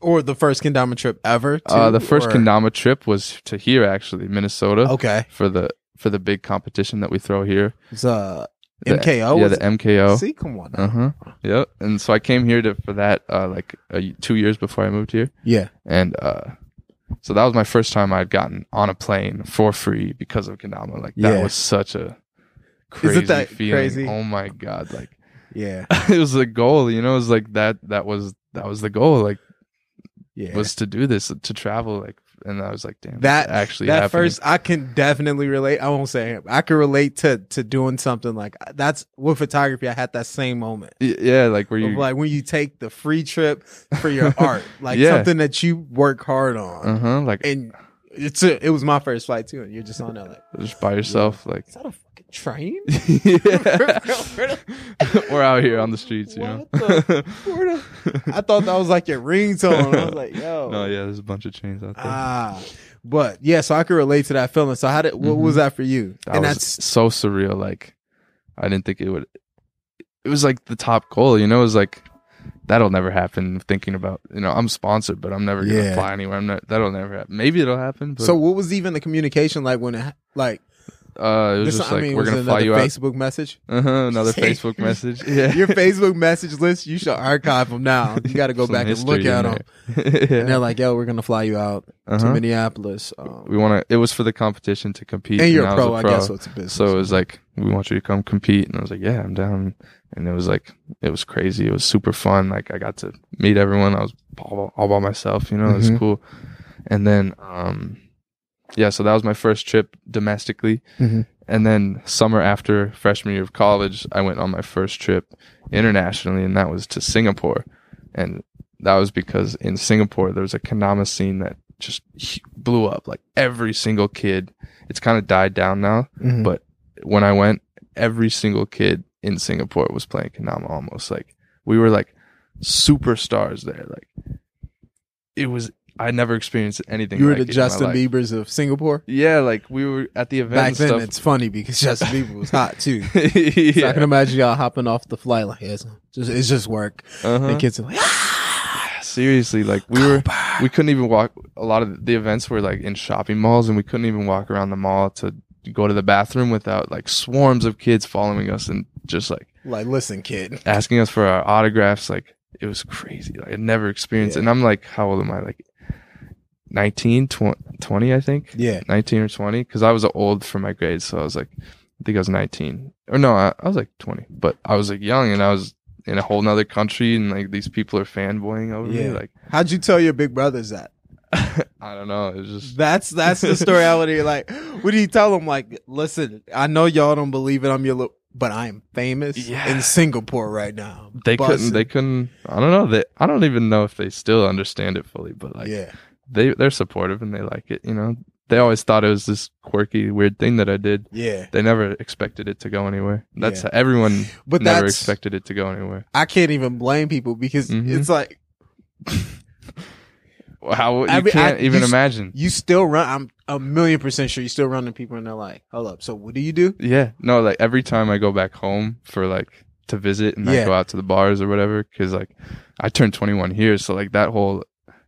[SPEAKER 2] or the first kendama trip ever. Too,
[SPEAKER 1] Uh, the first
[SPEAKER 2] or-
[SPEAKER 1] kendama trip was to here, actually, Minnesota,
[SPEAKER 2] Okay.
[SPEAKER 1] for the for the big competition that we throw here.
[SPEAKER 2] It's uh
[SPEAKER 1] The-
[SPEAKER 2] MKO.
[SPEAKER 1] yeah, the? MKO.
[SPEAKER 2] See, come on.
[SPEAKER 1] Uh huh. Yep. And so I came here to for that uh, like uh, two years before I moved here.
[SPEAKER 2] Yeah.
[SPEAKER 1] and uh so that was my first time I'd gotten on a plane for free because of Kendama. Like that
[SPEAKER 2] Yeah.
[SPEAKER 1] was such a crazy
[SPEAKER 2] that
[SPEAKER 1] feeling.
[SPEAKER 2] crazy?
[SPEAKER 1] Oh my god! Like
[SPEAKER 2] Yeah.
[SPEAKER 1] it was the goal. You know, it was like that. That was that was the goal. Like
[SPEAKER 2] Yeah.
[SPEAKER 1] was to do this to travel. Like, and I was like, damn,
[SPEAKER 2] That-
[SPEAKER 1] actually
[SPEAKER 2] that first i can definitely relate i won't say it. i can relate to to doing something like that's with photography i had that same moment
[SPEAKER 1] Y- yeah, like where you.
[SPEAKER 2] like when you take the free trip for your art like
[SPEAKER 1] Yeah.
[SPEAKER 2] something that you work hard on
[SPEAKER 1] Uh huh. Like
[SPEAKER 2] and it's a, it was my first flight too and you're just on there like
[SPEAKER 1] just by yourself. Like
[SPEAKER 2] is that a fucking train.
[SPEAKER 1] We're out here on the streets. You know.
[SPEAKER 2] The- the- i thought that was like your ringtone i was like yo
[SPEAKER 1] No, yeah, there's a bunch of chains out there.
[SPEAKER 2] ah but yeah so i can relate to that feeling so how did what was that for you
[SPEAKER 1] Mm-hmm. That
[SPEAKER 2] and
[SPEAKER 1] was
[SPEAKER 2] that's
[SPEAKER 1] so surreal. Like, I didn't think it would. It was like the top goal, you know. It was like that'll never happen. Thinking about, you know, I'm sponsored, but I'm never gonna
[SPEAKER 2] Yeah.
[SPEAKER 1] fly anywhere. I'm not. That'll never happen. Maybe it'll happen. But,
[SPEAKER 2] so what was even the communication like when it like
[SPEAKER 1] uh, it was
[SPEAKER 2] This-
[SPEAKER 1] just
[SPEAKER 2] I
[SPEAKER 1] like
[SPEAKER 2] mean,
[SPEAKER 1] we're
[SPEAKER 2] was
[SPEAKER 1] gonna fly
[SPEAKER 2] another
[SPEAKER 1] you out.
[SPEAKER 2] Facebook message.
[SPEAKER 1] Uh huh. Another
[SPEAKER 2] See?
[SPEAKER 1] Facebook message. Yeah.
[SPEAKER 2] Your Facebook message list, you should archive them now. You got to go
[SPEAKER 1] Some
[SPEAKER 2] back and
[SPEAKER 1] history
[SPEAKER 2] look at them.
[SPEAKER 1] there.
[SPEAKER 2] And they're like, "Yo, we're gonna fly you out to
[SPEAKER 1] Uh-huh.
[SPEAKER 2] Minneapolis." Um,
[SPEAKER 1] We want to. It was for the competition to compete.
[SPEAKER 2] and you're
[SPEAKER 1] I
[SPEAKER 2] a
[SPEAKER 1] was
[SPEAKER 2] pro, I guess. So it's a business.
[SPEAKER 1] So it was like, we want you to come compete. And I was like, yeah, I'm down. And it was like, it was crazy. It was super fun. Like I got to meet everyone. I was all, all by myself, you know, it was
[SPEAKER 2] Mhm.
[SPEAKER 1] cool. And then, um, yeah, so that was my first trip domestically.
[SPEAKER 2] Mhm.
[SPEAKER 1] And then summer after freshman year of college, I went on my first trip internationally and that was to Singapore. And that was because in Singapore, there was a Kendama scene that just blew up. Like every single kid, it's kind of died down now
[SPEAKER 2] Mhm.
[SPEAKER 1] but when I went, every single kid in Singapore was playing Kendama almost. Like we were like superstars there. Like it was I never experienced anything.
[SPEAKER 2] you were
[SPEAKER 1] like
[SPEAKER 2] the Justin. Bieber's of Singapore.
[SPEAKER 1] Yeah, like we were at the event
[SPEAKER 2] Back then,
[SPEAKER 1] stuff.
[SPEAKER 2] it's funny because Justin Bieber was hot too. So I can imagine y'all hopping off the flight like, "It's just, it's just work."
[SPEAKER 1] uh-huh.
[SPEAKER 2] And kids are like, "Ah,
[SPEAKER 1] Seriously, like we were we couldn't even walk a lot of the events were like in shopping malls and we couldn't even walk around the mall to go to the bathroom without like swarms of kids following us and just like
[SPEAKER 2] like, listen, kid.
[SPEAKER 1] asking us for our autographs. Like it was crazy. Like I never experienced it.
[SPEAKER 2] Yeah.
[SPEAKER 1] And I'm like, how old am I? Like 19, 20, 20 I think.
[SPEAKER 2] Yeah,
[SPEAKER 1] 19 or 20. Cause I was old for my grades. So I was like, I think I was 19 or no, I, I was like 20, but I was like young and I was in a whole nother country and like these people are fanboying over me. Like,
[SPEAKER 2] how'd you tell your big brothers that?
[SPEAKER 1] I don't know. It's just
[SPEAKER 2] That's that's the story hear. Like, what do you tell them? Like, listen, I know y'all don't believe it. I'm your, little, but I am famous
[SPEAKER 1] Yeah.
[SPEAKER 2] in Singapore right now.
[SPEAKER 1] they couldn't. They couldn't. I don't know. They. I don't even know if they still understand it fully. But like,
[SPEAKER 2] yeah,
[SPEAKER 1] they they're supportive and they like it. You know, they always thought it was this quirky, weird thing that I did.
[SPEAKER 2] yeah.
[SPEAKER 1] They never expected it to go anywhere. That's
[SPEAKER 2] Yeah.
[SPEAKER 1] everyone
[SPEAKER 2] But
[SPEAKER 1] never expected it to go anywhere.
[SPEAKER 2] I can't even blame people because
[SPEAKER 1] Mhm.
[SPEAKER 2] it's like
[SPEAKER 1] How you
[SPEAKER 2] I mean,
[SPEAKER 1] can't
[SPEAKER 2] I-
[SPEAKER 1] even
[SPEAKER 2] you
[SPEAKER 1] imagine.
[SPEAKER 2] you still run. I'm a million percent sure you still run into people and they're like, "Hold up, so what do you do?"
[SPEAKER 1] Yeah, no, like every time I go back home for like to visit and I go out to the bars or whatever, because like I turned 21 here, so like that whole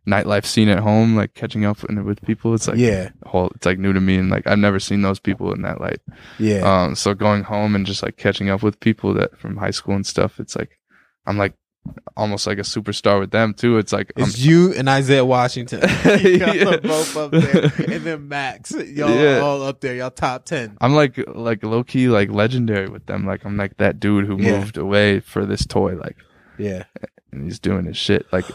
[SPEAKER 1] nightlife scene at home, like catching up with, with people, it's like
[SPEAKER 2] yeah,
[SPEAKER 1] whole, it's like new to me, and like I've never seen those people in that light.
[SPEAKER 2] yeah,
[SPEAKER 1] Um, so going home and just like catching up with people that from high school and stuff, it's like I'm like almost like a superstar with them too. It's like I'm
[SPEAKER 2] it's you and Isaiah Washington.
[SPEAKER 1] Yeah.
[SPEAKER 2] both up there, and then Max, y'all
[SPEAKER 1] Yeah.
[SPEAKER 2] all up there. Y'all top ten.
[SPEAKER 1] I'm like like low key like legendary with them. Like I'm like that dude who
[SPEAKER 2] Yeah.
[SPEAKER 1] moved away for this toy, like
[SPEAKER 2] Yeah,
[SPEAKER 1] and he's doing his shit. Like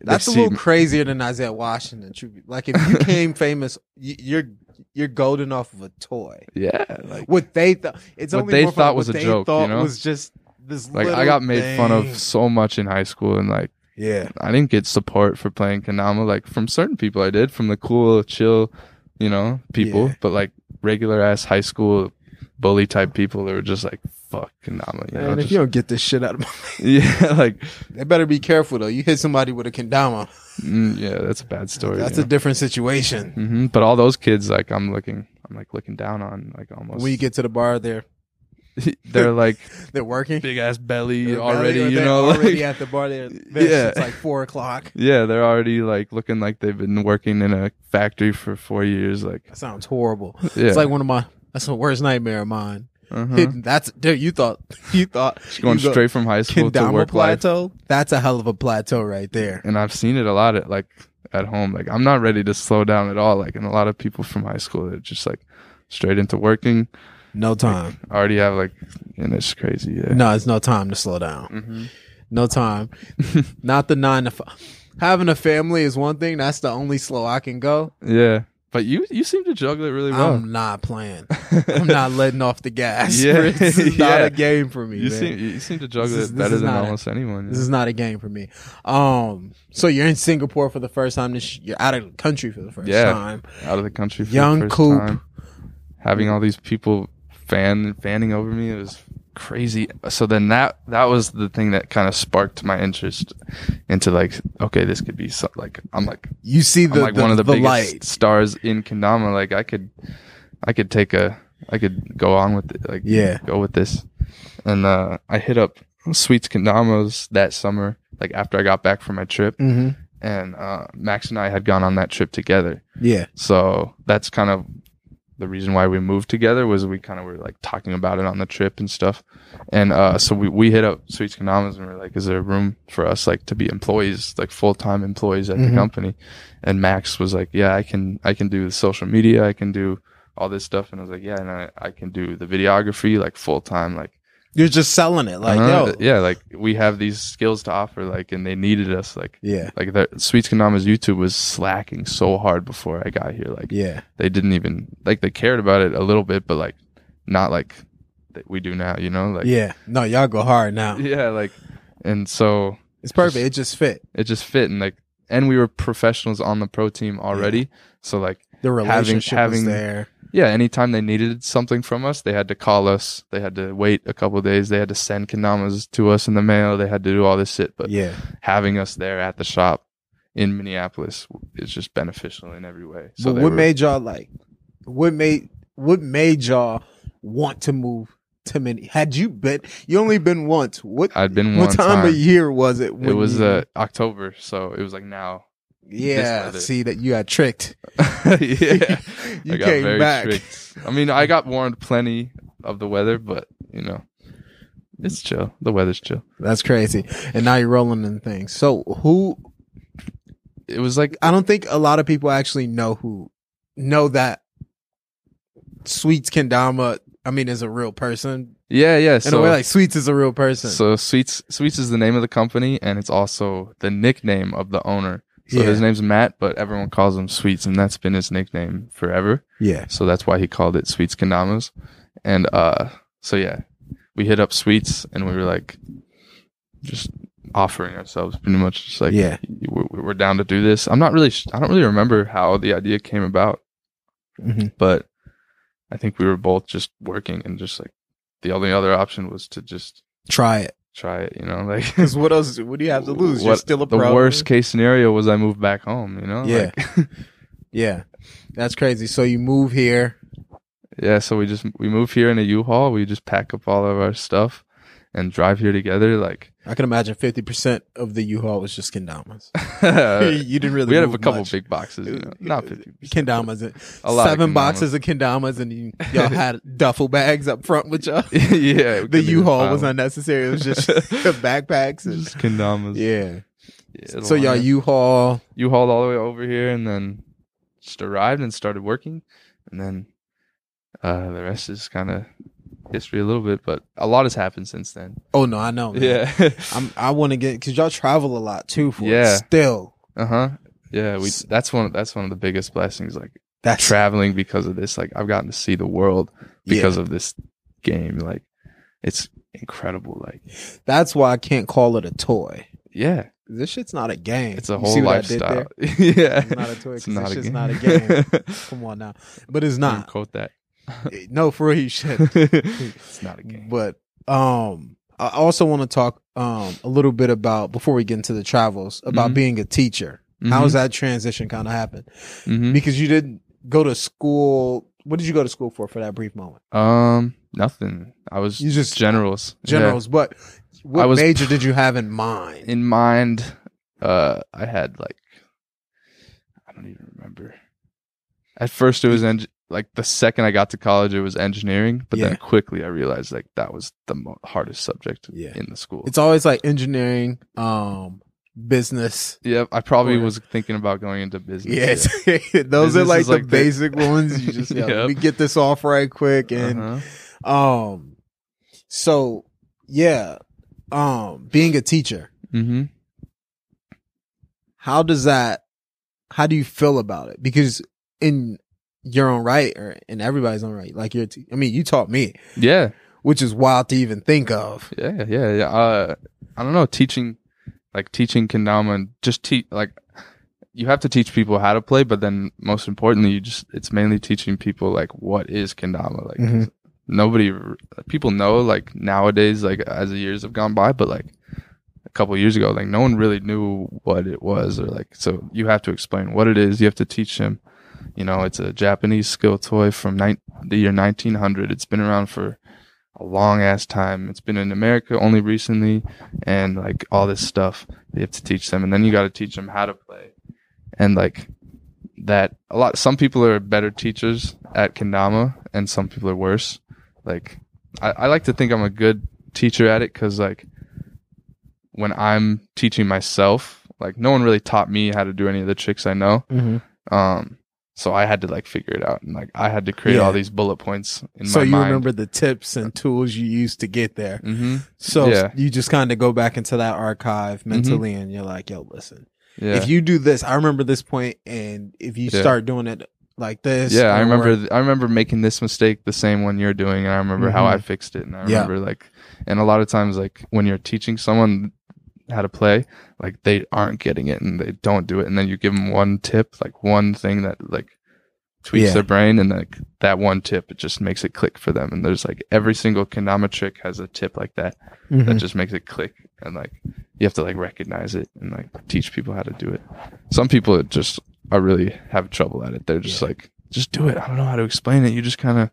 [SPEAKER 2] that's a little crazier than Isaiah Washington. True. Like if you came famous, you're you're golden off of a toy.
[SPEAKER 1] Yeah, like
[SPEAKER 2] What they thought, it's
[SPEAKER 1] What
[SPEAKER 2] only
[SPEAKER 1] they thought was
[SPEAKER 2] what
[SPEAKER 1] a
[SPEAKER 2] they
[SPEAKER 1] joke, you know?
[SPEAKER 2] was just this.
[SPEAKER 1] like I got made fun of so much in high school, and like
[SPEAKER 2] Yeah,
[SPEAKER 1] I didn't get support for playing Kendama. Like from certain people, I did from the cool, chill, you know, people.
[SPEAKER 2] Yeah.
[SPEAKER 1] But like regular ass high school bully type people, they were just like fuck Kendama. You know,
[SPEAKER 2] man. If
[SPEAKER 1] just-
[SPEAKER 2] you don't get this shit out of my,
[SPEAKER 1] yeah, like
[SPEAKER 2] they better be careful though. You hit somebody with a kendama.
[SPEAKER 1] mm, yeah, that's a bad story.
[SPEAKER 2] That's
[SPEAKER 1] you
[SPEAKER 2] a different situation.
[SPEAKER 1] hmm But all those kids, like I'm looking, I'm like looking down on, like almost.
[SPEAKER 2] When you get to the bar, they're
[SPEAKER 1] they're like
[SPEAKER 2] they're working.
[SPEAKER 1] big ass belly
[SPEAKER 2] They're
[SPEAKER 1] already,
[SPEAKER 2] belly-
[SPEAKER 1] you know.
[SPEAKER 2] already
[SPEAKER 1] like-
[SPEAKER 2] at the bar. They're,
[SPEAKER 1] Yeah.
[SPEAKER 2] yeah, it's like four o'clock.
[SPEAKER 1] yeah, they're already like looking like they've been working in a factory for four years. Like,
[SPEAKER 2] That sounds horrible.
[SPEAKER 1] yeah,
[SPEAKER 2] It's like one of my. That's the worst nightmare of mine.
[SPEAKER 1] Uh-huh.
[SPEAKER 2] That's dude. You thought you thought
[SPEAKER 1] going
[SPEAKER 2] you go-
[SPEAKER 1] straight from high school to
[SPEAKER 2] Kendama
[SPEAKER 1] work life.
[SPEAKER 2] plateau. That's a hell of a plateau right there.
[SPEAKER 1] And I've seen it a lot at like at home. Like I'm not ready to slow down at all. Like, and a lot of people from high school they're just like straight into working.
[SPEAKER 2] No time.
[SPEAKER 1] I already have like, and it's crazy. Yeah.
[SPEAKER 2] No, it's no time to slow down.
[SPEAKER 1] hmm
[SPEAKER 2] No time. Not the nine to five. Having a family is one thing. That's the only slow I can go.
[SPEAKER 1] Yeah. But you you seem to juggle it really well.
[SPEAKER 2] I'm not playing. I'm not letting off the gas.
[SPEAKER 1] Yeah.
[SPEAKER 2] this is not
[SPEAKER 1] Yeah.
[SPEAKER 2] a game for me.
[SPEAKER 1] you
[SPEAKER 2] man.
[SPEAKER 1] seem you seem to juggle
[SPEAKER 2] This is-
[SPEAKER 1] it better than
[SPEAKER 2] a-
[SPEAKER 1] almost anyone.
[SPEAKER 2] This
[SPEAKER 1] yeah.
[SPEAKER 2] is not a game for me. Um, so you're in Singapore for the first time. This you're out of the country for the first
[SPEAKER 1] Yeah.
[SPEAKER 2] time.
[SPEAKER 1] out of the country for
[SPEAKER 2] Young
[SPEAKER 1] the first
[SPEAKER 2] Coop.
[SPEAKER 1] time. Having all these people fan fanning over me, it was crazy. So then that that was the thing that kind of sparked my interest into like, okay, this could be like I'm like
[SPEAKER 2] You see the
[SPEAKER 1] like
[SPEAKER 2] the,
[SPEAKER 1] one of the,
[SPEAKER 2] the
[SPEAKER 1] biggest
[SPEAKER 2] light.
[SPEAKER 1] stars in Kendama. Like I could, I could take a, I could go on with it. Like
[SPEAKER 2] Yeah.
[SPEAKER 1] go with this. And uh, I hit up Sweets Kendamas that summer, like after I got back from my trip,
[SPEAKER 2] hmm
[SPEAKER 1] and uh, Max and I had gone on that trip together.
[SPEAKER 2] Yeah.
[SPEAKER 1] So that's kind of the reason why we moved together was we kind of were like talking about it on the trip and stuff. And uh, so we, we hit up Sweets Kendamas and we are like, is there room for us like to be employees, like full time employees at
[SPEAKER 2] Mhm.
[SPEAKER 1] the company? And Max was like, yeah, I can I can do the social media, I can do all this stuff. And I was like, yeah, and I, I can do the videography like full time, like
[SPEAKER 2] You're just selling it. Like,
[SPEAKER 1] uh-huh,
[SPEAKER 2] yo.
[SPEAKER 1] yeah, like we have these skills to offer, like, and they needed us, like.
[SPEAKER 2] Yeah.
[SPEAKER 1] Like the Sweets Kendamas YouTube was slacking so hard before I got here. Like
[SPEAKER 2] Yeah.
[SPEAKER 1] they didn't even like they cared about it a little bit, but like not like that we do now, you know? Like
[SPEAKER 2] yeah. No, y'all go hard now.
[SPEAKER 1] yeah, like and so
[SPEAKER 2] It's perfect. It just fit.
[SPEAKER 1] it just fit and like and we were professionals on the pro team already. So like
[SPEAKER 2] The relationship
[SPEAKER 1] having-
[SPEAKER 2] was there.
[SPEAKER 1] Yeah, anytime they needed something from us, they had to call us. They had to wait a couple days. They had to send kendamas to us in the mail. They had to do all this shit. But
[SPEAKER 2] Yeah.
[SPEAKER 1] having us there at the shop in Minneapolis is just beneficial in every way. So
[SPEAKER 2] but what
[SPEAKER 1] were-
[SPEAKER 2] made y'all like? What made what made y'all want to move to Minne? Had you been? You only been once. What?
[SPEAKER 1] I'd been
[SPEAKER 2] what time,
[SPEAKER 1] time.
[SPEAKER 2] of year was it?
[SPEAKER 1] It was uh, October, so it was like now.
[SPEAKER 2] Yeah. See that you got tricked.
[SPEAKER 1] yeah,
[SPEAKER 2] you
[SPEAKER 1] I got
[SPEAKER 2] came
[SPEAKER 1] very
[SPEAKER 2] back.
[SPEAKER 1] tricked. I mean, I got warned plenty of the weather, but you know, it's chill. The weather's chill.
[SPEAKER 2] That's crazy. And now you're rolling in things. So who?
[SPEAKER 1] It was like
[SPEAKER 2] I don't think a lot of people actually know who know that Sweets Kendama. I mean, is a real person.
[SPEAKER 1] yeah, yeah.
[SPEAKER 2] In
[SPEAKER 1] So
[SPEAKER 2] a way, like Sweets is a real person.
[SPEAKER 1] so sweets sweets is the name of the company, and it's also the nickname of the owner. So
[SPEAKER 2] Yeah.
[SPEAKER 1] his name's Matt, but everyone calls him Sweets, and that's been his nickname forever.
[SPEAKER 2] Yeah.
[SPEAKER 1] So that's why he called it Sweets Kendamas. And uh, so yeah, we hit up Sweets, and we were like, just offering ourselves, pretty much, just like,
[SPEAKER 2] Yeah.
[SPEAKER 1] we're, we're down to do this. I'm not really, I don't really remember how the idea came about,
[SPEAKER 2] Mhm.
[SPEAKER 1] but I think we were both just working, and just like the only other option was to just
[SPEAKER 2] Try it.
[SPEAKER 1] Try it. You know, like
[SPEAKER 2] Because what else? What do you have to lose? You're still a
[SPEAKER 1] the
[SPEAKER 2] pro.
[SPEAKER 1] worst case scenario was I moved back home. You know,
[SPEAKER 2] Yeah.
[SPEAKER 1] Like,
[SPEAKER 2] Yeah. That's crazy. So you move here.
[SPEAKER 1] yeah. So we just we move here in a U-Haul. We just pack up all of our stuff and drive here together. Like
[SPEAKER 2] I can imagine fifty percent of the U-Haul was just kendamas.
[SPEAKER 1] we
[SPEAKER 2] you didn't really.
[SPEAKER 1] We
[SPEAKER 2] had
[SPEAKER 1] a couple
[SPEAKER 2] much.
[SPEAKER 1] big boxes. You know, not fifty.
[SPEAKER 2] kendamas.
[SPEAKER 1] A lot of
[SPEAKER 2] Seven
[SPEAKER 1] kendamas.
[SPEAKER 2] boxes of kendamas, and you, y'all had duffel bags up front with y'all.
[SPEAKER 1] yeah,
[SPEAKER 2] The U-Haul was unnecessary. It was just backpacks. And,
[SPEAKER 1] just kendamas.
[SPEAKER 2] yeah.
[SPEAKER 1] Yeah,
[SPEAKER 2] So y'all U-Haul.
[SPEAKER 1] you hauled all the way over here and then just arrived and started working, and then uh the rest is kind of history a little bit, but a lot has happened since then.
[SPEAKER 2] Oh no, I know. man.
[SPEAKER 1] Yeah.
[SPEAKER 2] I'm. I want to get because y'all travel a lot too. For
[SPEAKER 1] Yeah.
[SPEAKER 2] it still.
[SPEAKER 1] Uh huh. Yeah, we. That's one. That's one of the biggest blessings. Like
[SPEAKER 2] That's
[SPEAKER 1] traveling because of this. Like I've gotten to see the world because of this game. Like it's incredible. Like
[SPEAKER 2] That's why I can't call it a toy.
[SPEAKER 1] yeah,
[SPEAKER 2] This shit's not a game.
[SPEAKER 1] it's a whole
[SPEAKER 2] see what I did
[SPEAKER 1] lifestyle. yeah,
[SPEAKER 2] It's not a toy.
[SPEAKER 1] It's not
[SPEAKER 2] this
[SPEAKER 1] a
[SPEAKER 2] shit's
[SPEAKER 1] game.
[SPEAKER 2] not a game. Come on now, but it's not.
[SPEAKER 1] quote that.
[SPEAKER 2] No, for real, you should.
[SPEAKER 1] it's not a game.
[SPEAKER 2] But um, I also want to talk um a little bit about before we get into the travels about
[SPEAKER 1] Mhm.
[SPEAKER 2] being a teacher. How How's that transition kind of happen?
[SPEAKER 1] hmm
[SPEAKER 2] Because you didn't go to school. What did you go to school for for that brief moment?
[SPEAKER 1] Um, nothing. I was
[SPEAKER 2] You just-
[SPEAKER 1] generals. Yeah.
[SPEAKER 2] Generals, but what
[SPEAKER 1] was-
[SPEAKER 2] major did you have in mind?
[SPEAKER 1] in mind. Uh, I had like I don't even remember. At first, it was eng- like the second I got to college, it was engineering. But
[SPEAKER 2] Yeah.
[SPEAKER 1] then quickly, I realized like that was the mo- hardest subject
[SPEAKER 2] Yeah.
[SPEAKER 1] in the school.
[SPEAKER 2] It's always like engineering, um, business.
[SPEAKER 1] yeah, I probably
[SPEAKER 2] Or-
[SPEAKER 1] was thinking about going into business.
[SPEAKER 2] Yes, those are like the
[SPEAKER 1] like the-
[SPEAKER 2] basic ones. You just yeah,
[SPEAKER 1] Yep.
[SPEAKER 2] me get this off right quick and
[SPEAKER 1] Uh-huh.
[SPEAKER 2] um, so yeah, um, being a teacher,
[SPEAKER 1] Mm-hmm.
[SPEAKER 2] how does that? How do you feel about it? Because in your own right, or in everybody's own right, like you're. Te- I mean, you taught me,
[SPEAKER 1] Yeah,
[SPEAKER 2] which is wild to even think of.
[SPEAKER 1] yeah, yeah, yeah. Uh, I don't know. Teaching, like teaching kendama, and just teach like you have to teach people how to play, but then most importantly, you just it's mainly teaching people like what is kendama. Like
[SPEAKER 2] Mhm.
[SPEAKER 1] nobody, people know like nowadays, like as the years have gone by, but like a couple years ago, like no one really knew what it was, or like so you have to explain what it is. You have to teach them. You know, it's a Japanese skill toy from nine, the year 1900. It's been around for a long ass time. It's been in America only recently, and like all this stuff you have to teach them, and then you got to teach them how to play, and like that. A lot. Some people are better teachers at kendama, and some people are worse. Like I, I like to think I'm a good teacher at it because like when I'm teaching myself, like no one really taught me how to do any of the tricks I know.
[SPEAKER 2] Mm-hmm.
[SPEAKER 1] Um, so I had to like figure it out, and like I had to create all these bullet points in
[SPEAKER 2] So
[SPEAKER 1] my
[SPEAKER 2] you
[SPEAKER 1] mind.
[SPEAKER 2] remember the tips and tools you used to get there.
[SPEAKER 1] hmm
[SPEAKER 2] So
[SPEAKER 1] Yeah.
[SPEAKER 2] you just kind of go back into that archive mentally, and you're like, "Yo, listen,
[SPEAKER 1] Yeah.
[SPEAKER 2] if you do this, I remember this point, and if you
[SPEAKER 1] Yeah.
[SPEAKER 2] start doing it like this,
[SPEAKER 1] yeah, I remember. I remember making this mistake the same one you're doing, and I remember how
[SPEAKER 2] Mhm.
[SPEAKER 1] I fixed it. And I
[SPEAKER 2] Yeah.
[SPEAKER 1] remember like, and a lot of times like when you're teaching someone how to play, like they aren't getting it and they don't do it, and then you give them one tip, like one thing that like tweaks
[SPEAKER 2] Yeah.
[SPEAKER 1] their brain, and like that one tip, it just makes it click for them. And there's like every single kendama trick has a tip like that that
[SPEAKER 2] Mhm.
[SPEAKER 1] just makes it click, and like you have to like recognize it and like teach people how to do it. Some people just are really have trouble at it. They're just
[SPEAKER 2] Yeah.
[SPEAKER 1] like, just do it. I don't know how to explain it. You just kind of.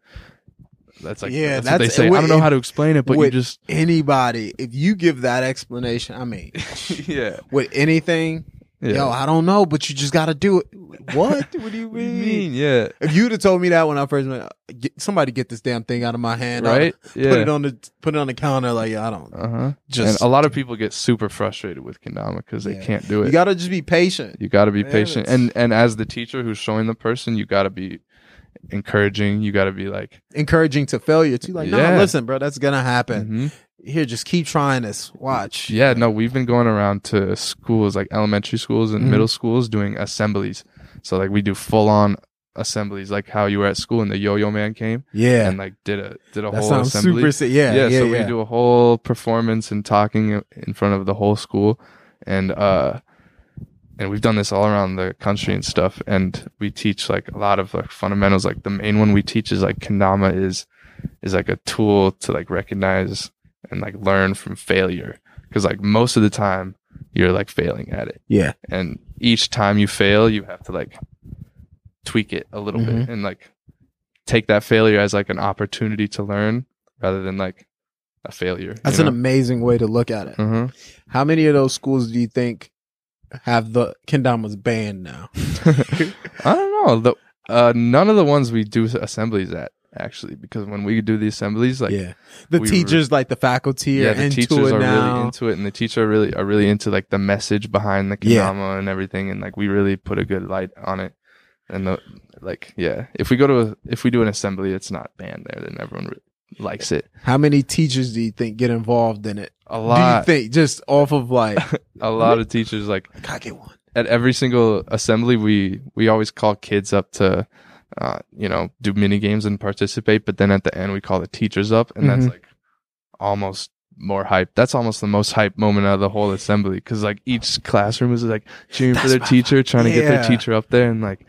[SPEAKER 1] That's like
[SPEAKER 2] Yeah,
[SPEAKER 1] that's, what they
[SPEAKER 2] that's-
[SPEAKER 1] say. I don't know how to explain it, but you just
[SPEAKER 2] anybody, if you give that explanation, I mean,
[SPEAKER 1] yeah.
[SPEAKER 2] with anything,
[SPEAKER 1] yeah.
[SPEAKER 2] yo, I don't know, but you just got to do it. What? what do you mean?
[SPEAKER 1] mean? Yeah.
[SPEAKER 2] If you'd have told me that when I first met, get, somebody get this damn thing out of my hand,
[SPEAKER 1] Right. Yeah.
[SPEAKER 2] Put it on the put it on the counter, like I don't.
[SPEAKER 1] Uh huh.
[SPEAKER 2] Just
[SPEAKER 1] and a lot of people get super frustrated with kendama because they can't do it.
[SPEAKER 2] you got to just be patient.
[SPEAKER 1] You got to be
[SPEAKER 2] Man,
[SPEAKER 1] patient,
[SPEAKER 2] it's-
[SPEAKER 1] and and as the teacher who's showing the person, you got to be encouraging. You got to be like,
[SPEAKER 2] Encouraging to failure too. Like, no, listen, bro, that's gonna happen.
[SPEAKER 1] mhm.
[SPEAKER 2] here, just keep trying this. Watch.
[SPEAKER 1] Yeah, no, we've been going around to schools like elementary schools and
[SPEAKER 2] Mhm.
[SPEAKER 1] middle schools doing assemblies. So like we do full on assemblies, like how you were at school and the Yo Yo Man came
[SPEAKER 2] Yeah.
[SPEAKER 1] and like did a did a
[SPEAKER 2] that
[SPEAKER 1] whole
[SPEAKER 2] sounds
[SPEAKER 1] assembly.
[SPEAKER 2] super sick. Yeah.
[SPEAKER 1] yeah,
[SPEAKER 2] Yeah.
[SPEAKER 1] so
[SPEAKER 2] yeah.
[SPEAKER 1] we do a whole performance and talking in front of the whole school, and uh, and we've done this all around the country and stuff. And we teach like a lot of like fundamentals. Like the main one we teach is like kendama is is like a tool to like recognize and like learn from failure. Because like most of the time you're like failing at it,
[SPEAKER 2] yeah.
[SPEAKER 1] and each time you fail, you have to like tweak it a little
[SPEAKER 2] Mhm.
[SPEAKER 1] bit and like take that failure as like an opportunity to learn rather than like a failure.
[SPEAKER 2] That's an amazing way to look at it.
[SPEAKER 1] uh
[SPEAKER 2] How many of those schools do you think have the kendama's banned now?
[SPEAKER 1] I don't know. The uh, none of the ones we do assemblies at actually, because when we do the assemblies, like yeah,
[SPEAKER 2] yeah. The
[SPEAKER 1] we
[SPEAKER 2] teachers, like the faculty, are
[SPEAKER 1] the
[SPEAKER 2] into
[SPEAKER 1] teachers
[SPEAKER 2] it
[SPEAKER 1] are
[SPEAKER 2] now.
[SPEAKER 1] really into it, and the teachers are really are really into like the message behind the
[SPEAKER 2] Yeah.
[SPEAKER 1] kendama and everything, and like we really put a good light on it. And the like, yeah, if we go to a, if we do an assembly, it's not banned there, then everyone re- likes it
[SPEAKER 2] How many teachers do you think get involved in it?
[SPEAKER 1] a lot.
[SPEAKER 2] Do you think just off of like,
[SPEAKER 1] a lot of teachers like
[SPEAKER 2] I gotta get one?
[SPEAKER 1] at every single assembly we we always call kids up to uh you know do mini games and participate but then at the end we call the teachers up and that's
[SPEAKER 2] Mhm.
[SPEAKER 1] like almost more hype that's almost the most hype moment out of the whole assembly because like each classroom is like cheering for their teacher trying to get their teacher up there and like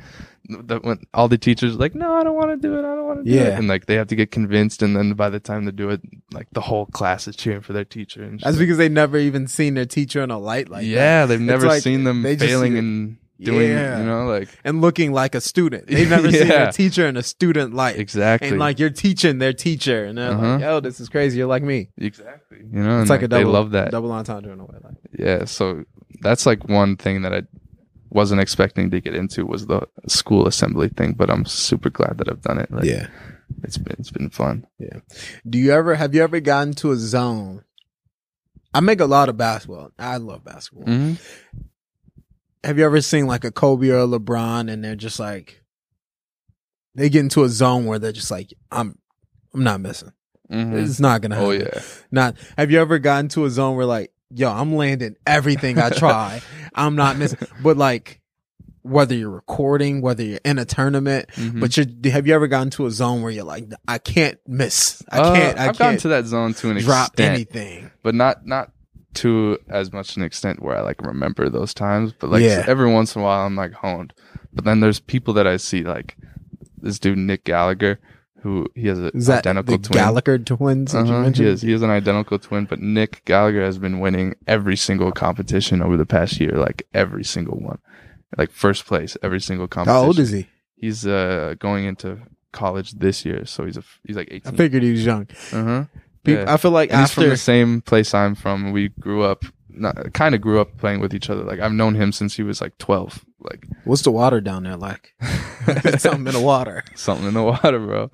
[SPEAKER 1] the, when all the teachers are like no i don't want to do it i don't want to do it
[SPEAKER 2] Yeah.
[SPEAKER 1] and like they have to get convinced and then by the time they do it like the whole class is cheering for their teacher and
[SPEAKER 2] That's
[SPEAKER 1] shit.
[SPEAKER 2] because they never even seen their teacher in a light like that.
[SPEAKER 1] yeah they've never
[SPEAKER 2] like
[SPEAKER 1] seen them failing
[SPEAKER 2] see it.
[SPEAKER 1] and doing
[SPEAKER 2] Yeah.
[SPEAKER 1] you know like
[SPEAKER 2] and looking like a student. They've never seen
[SPEAKER 1] Yeah.
[SPEAKER 2] their teacher in a student light.
[SPEAKER 1] Exactly.
[SPEAKER 2] And like you're teaching their teacher, and they're
[SPEAKER 1] Uh-huh.
[SPEAKER 2] "Yo, this is crazy. You're like me."
[SPEAKER 1] exactly. You know,
[SPEAKER 2] It's
[SPEAKER 1] and
[SPEAKER 2] like a double.
[SPEAKER 1] they love that.
[SPEAKER 2] double entendre in a way. Like,
[SPEAKER 1] Yeah. So that's like one thing that I wasn't expecting to get into was the school assembly thing, but I'm super glad that I've done it. Like,
[SPEAKER 2] yeah.
[SPEAKER 1] It's been it's been fun. Yeah.
[SPEAKER 2] Do you ever have you ever gotten to a zone? I make a lot of basketball. I love basketball.
[SPEAKER 1] Mm-hmm.
[SPEAKER 2] Have you ever seen like a Kobe or a LeBron, and they're just like, they get into a zone where they're just like, I'm, I'm not missing. It's not gonna happen.
[SPEAKER 1] Oh yeah.
[SPEAKER 2] Not. Have you ever gotten to a zone where like, yo, I'm landing everything I try. I'm not missing. But like, whether you're recording, whether you're in a tournament,
[SPEAKER 1] Mhm.
[SPEAKER 2] but you're, have you ever gotten to a zone where you're like, I can't miss. I
[SPEAKER 1] Uh,
[SPEAKER 2] can't. I
[SPEAKER 1] I've gotten to that zone to an
[SPEAKER 2] drop
[SPEAKER 1] extent,
[SPEAKER 2] anything.
[SPEAKER 1] but not not to as much an extent where I like remember those times. But like
[SPEAKER 2] Yeah.
[SPEAKER 1] every once in a while, I'm like honed. But then there's people that I see like this dude Nick Gallagher, who he has an identical
[SPEAKER 2] the
[SPEAKER 1] twin.
[SPEAKER 2] Gallagher twins?
[SPEAKER 1] Uh-huh, he is. He is an identical twin, but Nick Gallagher has been winning every single competition over the past year, like every single one, like first place every single competition.
[SPEAKER 2] How old is he?
[SPEAKER 1] He's uh going into college this year, so he's a he's like eighteen.
[SPEAKER 2] I figured he was young.
[SPEAKER 1] uh-huh. Yeah.
[SPEAKER 2] I feel like
[SPEAKER 1] And he's from the same place I'm from. We grew up, kind of grew up playing with each other. Like I've known him since he was like twelve. Like
[SPEAKER 2] what's the water down there like? Something in the water.
[SPEAKER 1] something in the water, bro.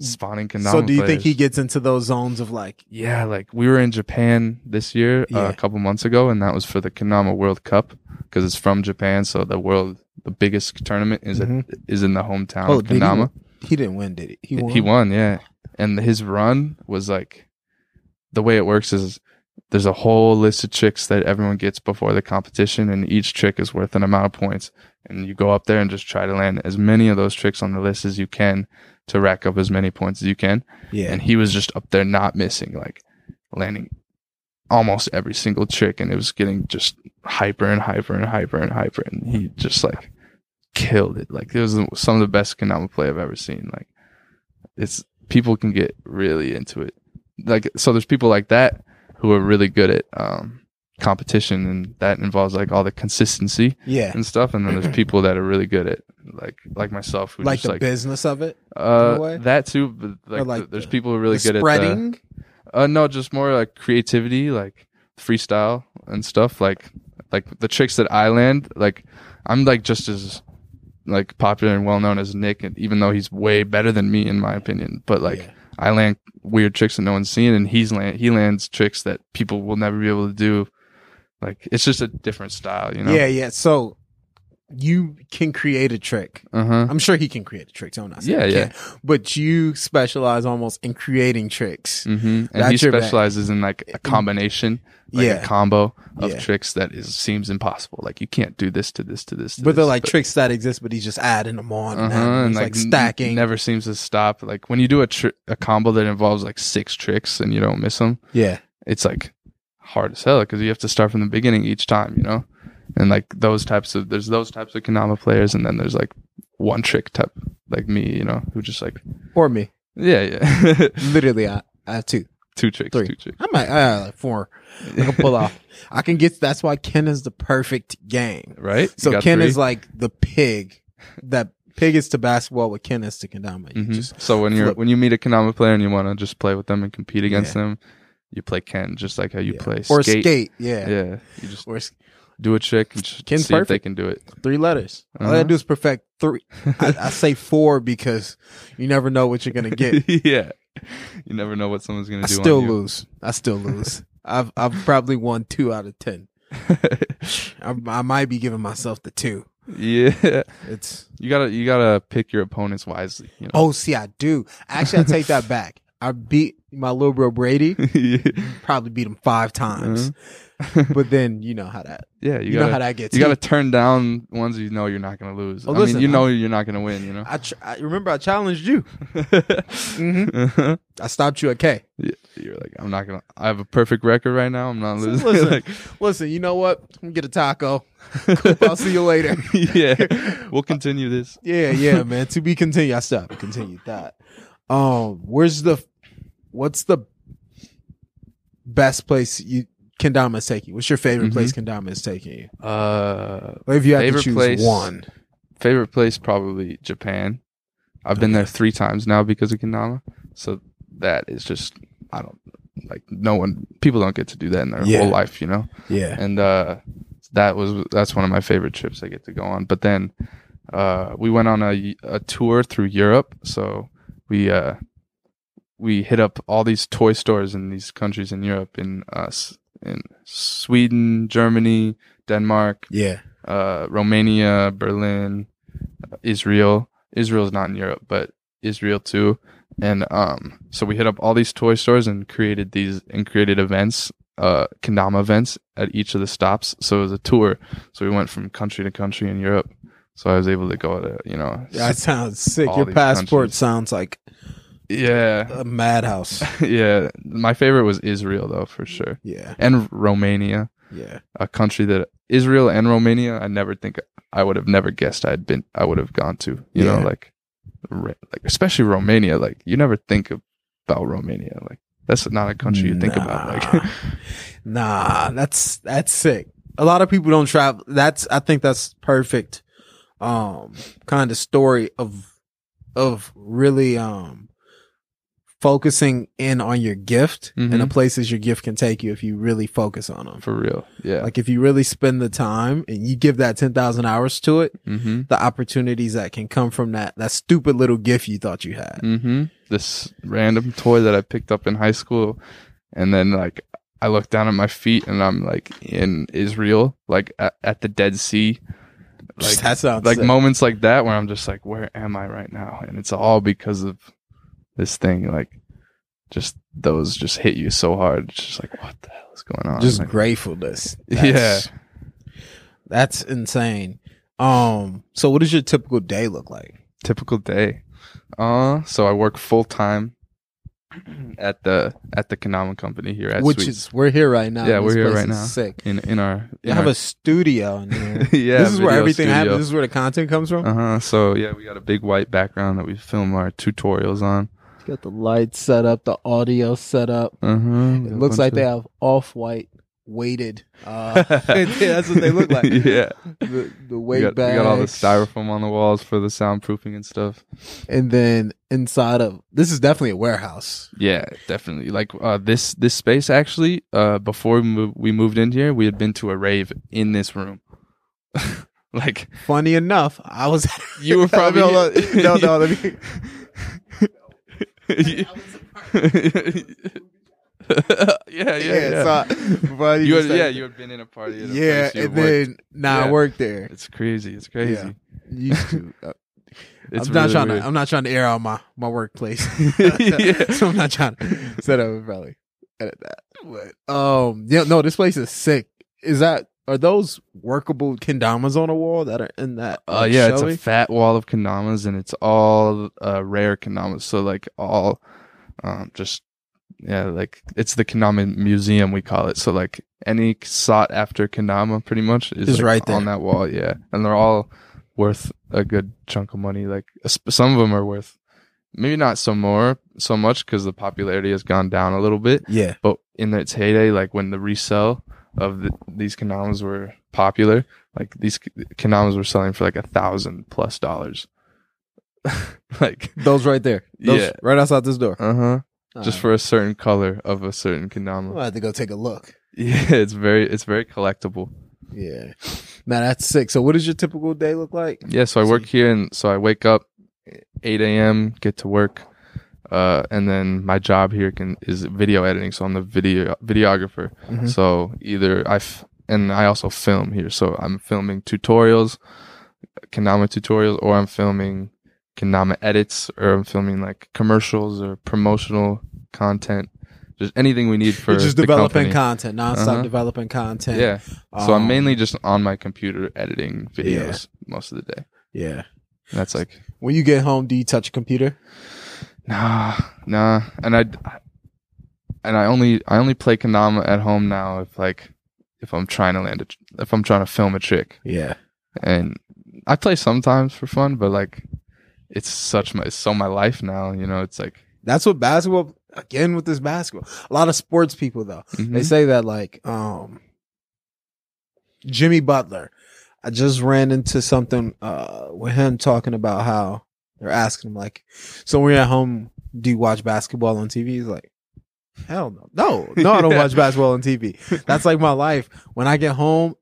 [SPEAKER 1] Spawning kendama
[SPEAKER 2] so do you think he gets into those zones of like
[SPEAKER 1] Yeah, like we were in Japan this year, uh, a couple months ago, and that was for the Kendama World Cup because it's from Japan. So the world, the biggest tournament is
[SPEAKER 2] Mhm.
[SPEAKER 1] at, is in the hometown
[SPEAKER 2] Oh,
[SPEAKER 1] of
[SPEAKER 2] did he
[SPEAKER 1] Kendama.
[SPEAKER 2] he didn't win, did he? He won.
[SPEAKER 1] He won, yeah. And his run was like the way it works is there's a whole list of tricks that everyone gets before the competition, and each trick is worth an amount of points. And you go up there and just try to land as many of those tricks on the list as you can to rack up as many points as you can
[SPEAKER 2] Yeah.
[SPEAKER 1] and he was just up there not missing like landing almost every single trick and it was getting just hyper and hyper and hyper and hyper and he just like killed it like it was some of the best Kendama play I've ever seen like it's people can get really into it like so there's people like that who are really good at um competition and that involves like all the consistency
[SPEAKER 2] yeah.
[SPEAKER 1] and stuff and then there's people that are really good at like like myself who
[SPEAKER 2] Like
[SPEAKER 1] just
[SPEAKER 2] the
[SPEAKER 1] like
[SPEAKER 2] business of it.
[SPEAKER 1] uh, that too. But like,
[SPEAKER 2] like
[SPEAKER 1] the- there's
[SPEAKER 2] the-
[SPEAKER 1] people who are really good
[SPEAKER 2] spreading.
[SPEAKER 1] at the, uh, no, just more like creativity, like freestyle and stuff. Like, like the tricks that I land, like I'm like just as like popular and well known as Nick, and even though he's way better than me in my opinion, but like
[SPEAKER 2] Yeah.
[SPEAKER 1] I land weird tricks that no one's seen, and he's land he lands tricks that people will never be able to do. Like it's just a different style, you know.
[SPEAKER 2] Yeah, yeah. So you can create a trick.
[SPEAKER 1] Uh huh.
[SPEAKER 2] I'm sure he can create a trick. So I'm not saying
[SPEAKER 1] Yeah, yeah.
[SPEAKER 2] can't. But you specialize almost in creating tricks.
[SPEAKER 1] Mm-hmm. And
[SPEAKER 2] That's
[SPEAKER 1] he
[SPEAKER 2] your bag.
[SPEAKER 1] specializes in like a combination, like
[SPEAKER 2] Yeah.
[SPEAKER 1] a combo of
[SPEAKER 2] Yeah.
[SPEAKER 1] tricks that is seems impossible. Like you can't do this to this to this. To
[SPEAKER 2] But they're
[SPEAKER 1] this,
[SPEAKER 2] like tricks that exist, but he's just adding them on. And,
[SPEAKER 1] Uh-huh, and
[SPEAKER 2] It's
[SPEAKER 1] like,
[SPEAKER 2] like,
[SPEAKER 1] n-
[SPEAKER 2] stacking.
[SPEAKER 1] never seems to stop. Like when you do a tr- a combo that involves like six tricks and you don't miss them,
[SPEAKER 2] Yeah.
[SPEAKER 1] it's like hard as hell because you have to start from the beginning each time, you know. And like those types of there's those types of Kendama players, and then there's like one trick type like me, you know, who just like
[SPEAKER 2] Or me.
[SPEAKER 1] yeah yeah
[SPEAKER 2] Literally, I, I have two.
[SPEAKER 1] two tricks
[SPEAKER 2] Three.
[SPEAKER 1] two tricks.
[SPEAKER 2] I might, I have like four. I can pull off. I can get, that's why Ken is the perfect game.
[SPEAKER 1] right.
[SPEAKER 2] So Ken
[SPEAKER 1] three?
[SPEAKER 2] is like the pig that pig is to basketball what Ken is to kendama.
[SPEAKER 1] Mhm. so when you're when you meet a Kendama player and you want to just play with them and compete against
[SPEAKER 2] Yeah.
[SPEAKER 1] them, you play Ken just like how you
[SPEAKER 2] yeah.
[SPEAKER 1] play
[SPEAKER 2] or
[SPEAKER 1] skate.
[SPEAKER 2] skate. Yeah.
[SPEAKER 1] Yeah, you just
[SPEAKER 2] Or
[SPEAKER 1] do a trick and just
[SPEAKER 2] Ken's
[SPEAKER 1] see if they
[SPEAKER 2] perfect.
[SPEAKER 1] can do it.
[SPEAKER 2] three letters. All I
[SPEAKER 1] Uh-huh.
[SPEAKER 2] gotta do is perfect three. I, I say four because you never know what you're gonna get.
[SPEAKER 1] yeah, you never know what someone's gonna
[SPEAKER 2] I
[SPEAKER 1] do.
[SPEAKER 2] still
[SPEAKER 1] on you.
[SPEAKER 2] lose. I still lose. I've I've probably won two out of ten. I, I might be giving myself the two.
[SPEAKER 1] yeah,
[SPEAKER 2] It's
[SPEAKER 1] you gotta you gotta pick your opponents wisely. You know?
[SPEAKER 2] oh, see, I do. Actually, I take that back. I beat my little bro Brady.
[SPEAKER 1] yeah,
[SPEAKER 2] Probably beat him five times. But then you know how that
[SPEAKER 1] yeah.
[SPEAKER 2] you,
[SPEAKER 1] You,
[SPEAKER 2] know how that gets.
[SPEAKER 1] you gotta turn down ones you know you're not gonna lose.
[SPEAKER 2] Oh,
[SPEAKER 1] I
[SPEAKER 2] listen,
[SPEAKER 1] mean, you know you're not gonna win. You know.
[SPEAKER 2] I, tr- I remember I challenged you. Mhm.
[SPEAKER 1] Uh-huh.
[SPEAKER 2] I stopped you at K.
[SPEAKER 1] Yeah, You're like, I'm not gonna. I have a perfect record right now. I'm not losing.
[SPEAKER 2] listen,
[SPEAKER 1] like,
[SPEAKER 2] listen. You know what? I'm gonna get a taco. I'll see you later.
[SPEAKER 1] yeah, we'll continue this.
[SPEAKER 2] Yeah, yeah, man. To be continued. I stopped. haven't continued that. Um, where's the what's the best place you Kendama is taking? you? What's your favorite
[SPEAKER 1] Mhm.
[SPEAKER 2] place Kendama is taking you?
[SPEAKER 1] Uh,
[SPEAKER 2] if you have
[SPEAKER 1] Favorite
[SPEAKER 2] to choose
[SPEAKER 1] place?
[SPEAKER 2] one.
[SPEAKER 1] favorite place probably Japan. I've been there three times now because of Kendama. So that is just I don't like no one people don't get to do that in their
[SPEAKER 2] Yeah.
[SPEAKER 1] whole life, you know.
[SPEAKER 2] Yeah.
[SPEAKER 1] And uh, that was that's one of my favorite trips I get to go on. But then uh, we went on a a tour through Europe, so we uh we hit up all these toy stores in these countries in Europe in us in Sweden, Germany, Denmark,
[SPEAKER 2] Yeah.
[SPEAKER 1] uh, Romania, Berlin, uh, Israel. Israel's not in Europe, but Israel too. And um, so we hit up all these toy stores and created these and created events, uh, kendama events at each of the stops. So it was a tour. So we went from country to country in Europe. So I was able to go to you know,
[SPEAKER 2] That sounds sick. Your passport
[SPEAKER 1] countries.
[SPEAKER 2] sounds like
[SPEAKER 1] yeah,
[SPEAKER 2] a madhouse.
[SPEAKER 1] yeah. My favorite was Israel though, for sure,
[SPEAKER 2] Yeah.
[SPEAKER 1] and Romania.
[SPEAKER 2] Yeah.
[SPEAKER 1] a country that Israel and Romania, I never think I would have never guessed I'd been, I would have gone to, you know, like, like, especially Romania, like you never think about Romania. Like that's not a country you think about. Like,
[SPEAKER 2] nah, that's that's sick. A lot of people don't travel. That's I think that's perfect. Um, kind of story of of really um focusing in on your gift and the
[SPEAKER 1] Mhm.
[SPEAKER 2] places your gift can take you if you really focus on them.
[SPEAKER 1] for real. Yeah.
[SPEAKER 2] Like if you really spend the time and you give that ten thousand hours to it,
[SPEAKER 1] mm-hmm.
[SPEAKER 2] the opportunities that can come from that that stupid little gift you thought you had.
[SPEAKER 1] Mm-hmm. This random toy that I picked up in high school. And then like, I look down at my feet and I'm like in Israel, like at, at the Dead Sea. Like,
[SPEAKER 2] that sounds
[SPEAKER 1] like
[SPEAKER 2] sick.
[SPEAKER 1] moments like that where I'm just like, where am I right now? And it's all because of this thing. Like, just those just hit you so hard. It's just like, what the hell is going on?
[SPEAKER 2] just
[SPEAKER 1] Like,
[SPEAKER 2] gratefulness.
[SPEAKER 1] Yeah.
[SPEAKER 2] That's insane. Um, so what does your typical day look like?
[SPEAKER 1] typical day. Uh, so I work full time at the at the Kendama company here at
[SPEAKER 2] Which
[SPEAKER 1] Sweet-
[SPEAKER 2] is we're here right now.
[SPEAKER 1] Yeah,
[SPEAKER 2] This
[SPEAKER 1] we're here right now.
[SPEAKER 2] Sick.
[SPEAKER 1] in in our in
[SPEAKER 2] have
[SPEAKER 1] our,
[SPEAKER 2] a studio in here.
[SPEAKER 1] yeah.
[SPEAKER 2] this is where everything
[SPEAKER 1] studio.
[SPEAKER 2] happens. This is where the content comes from.
[SPEAKER 1] Uh huh. So yeah, we got a big white background that we film our tutorials on.
[SPEAKER 2] Got the lights set up, the audio set up.
[SPEAKER 1] Uh huh.
[SPEAKER 2] It looks like they have off white weighted. Uh, that's what they look like.
[SPEAKER 1] yeah.
[SPEAKER 2] The, the
[SPEAKER 1] We
[SPEAKER 2] weight
[SPEAKER 1] got, we
[SPEAKER 2] bags.
[SPEAKER 1] got all the styrofoam on the walls for the soundproofing and stuff.
[SPEAKER 2] and then inside of this is definitely a warehouse.
[SPEAKER 1] Yeah, definitely. Like uh, this this space actually. Uh, before we, mov- we moved in here, we had been to a rave in this room. like
[SPEAKER 2] Funny enough, I was.
[SPEAKER 1] you were probably
[SPEAKER 2] no, no, no, let me.
[SPEAKER 1] yeah, yeah, yeah.
[SPEAKER 2] So, I- before
[SPEAKER 1] you had, yeah, you had been in a party. At a
[SPEAKER 2] yeah, and then now I
[SPEAKER 1] Yeah.
[SPEAKER 2] work there.
[SPEAKER 1] it's crazy. It's crazy.
[SPEAKER 2] Used to. Uh,
[SPEAKER 1] It's
[SPEAKER 2] I'm not trying
[SPEAKER 1] weird.
[SPEAKER 2] to. I'm not trying to air out my my workplace.
[SPEAKER 1] Yeah.
[SPEAKER 2] so I'm not trying to set up probably edit that. But um, yeah, no, this place is sick. Is that are those workable kendamas on the wall that are in that?
[SPEAKER 1] Uh,
[SPEAKER 2] like,
[SPEAKER 1] yeah, it's a fat wall of kendamas, and it's all uh, rare kendamas. So like all, um, just yeah, like it's the Kendama museum we call it. So like any sought after Kendama pretty much is,
[SPEAKER 2] Is
[SPEAKER 1] like,
[SPEAKER 2] right there.
[SPEAKER 1] on that wall. Yeah, and they're all worth a good chunk of money. Like some of them are worth maybe not so more so much because the popularity has gone down a little bit.
[SPEAKER 2] yeah,
[SPEAKER 1] But in its heyday, like when the resell of the, these Kendamas were popular, like these Kendamas were selling for like a thousand plus dollars. like,
[SPEAKER 2] those right there. Those
[SPEAKER 1] Yeah.
[SPEAKER 2] right outside this door.
[SPEAKER 1] uh huh. Just for a certain color of a certain kendama.
[SPEAKER 2] I'll have to go take a look.
[SPEAKER 1] Yeah, it's very, it's very collectible.
[SPEAKER 2] Yeah, now that's sick. So, what does your typical day look like?
[SPEAKER 1] Yeah, so I work here, and so I wake up eight a.m., get to work, uh, and then my job here can is video editing. So I'm the video videographer.
[SPEAKER 2] Mhm.
[SPEAKER 1] So either I f- and I also film here. So I'm filming tutorials, Kendama tutorials, or I'm filming Kendama edits, or I'm filming like commercials or promotional content. Just anything we need for
[SPEAKER 2] You're just developing
[SPEAKER 1] company.
[SPEAKER 2] content, nonstop
[SPEAKER 1] Uh-huh.
[SPEAKER 2] developing content.
[SPEAKER 1] Yeah. So I'm
[SPEAKER 2] Um,
[SPEAKER 1] mainly just on my computer editing videos most of the day.
[SPEAKER 2] yeah.
[SPEAKER 1] And that's like
[SPEAKER 2] When you get home, do you touch a computer?
[SPEAKER 1] Nah, nah, and I, and I only I only play Kendama at home now if like if I'm trying to land a if I'm trying to film a trick,
[SPEAKER 2] Yeah.
[SPEAKER 1] and I play sometimes for fun, but like it's such my it's so my life now, you know. It's like
[SPEAKER 2] That's what basketball again with this basketball. A lot of sports people though.
[SPEAKER 1] mhm.
[SPEAKER 2] They say that like um Jimmy Butler. I just ran into something uh with him talking about how they're asking him like, so when you're at home, do you watch basketball on TV? He's like, hell no. No, no, I don't watch basketball on TV. That's like my life. When I get home,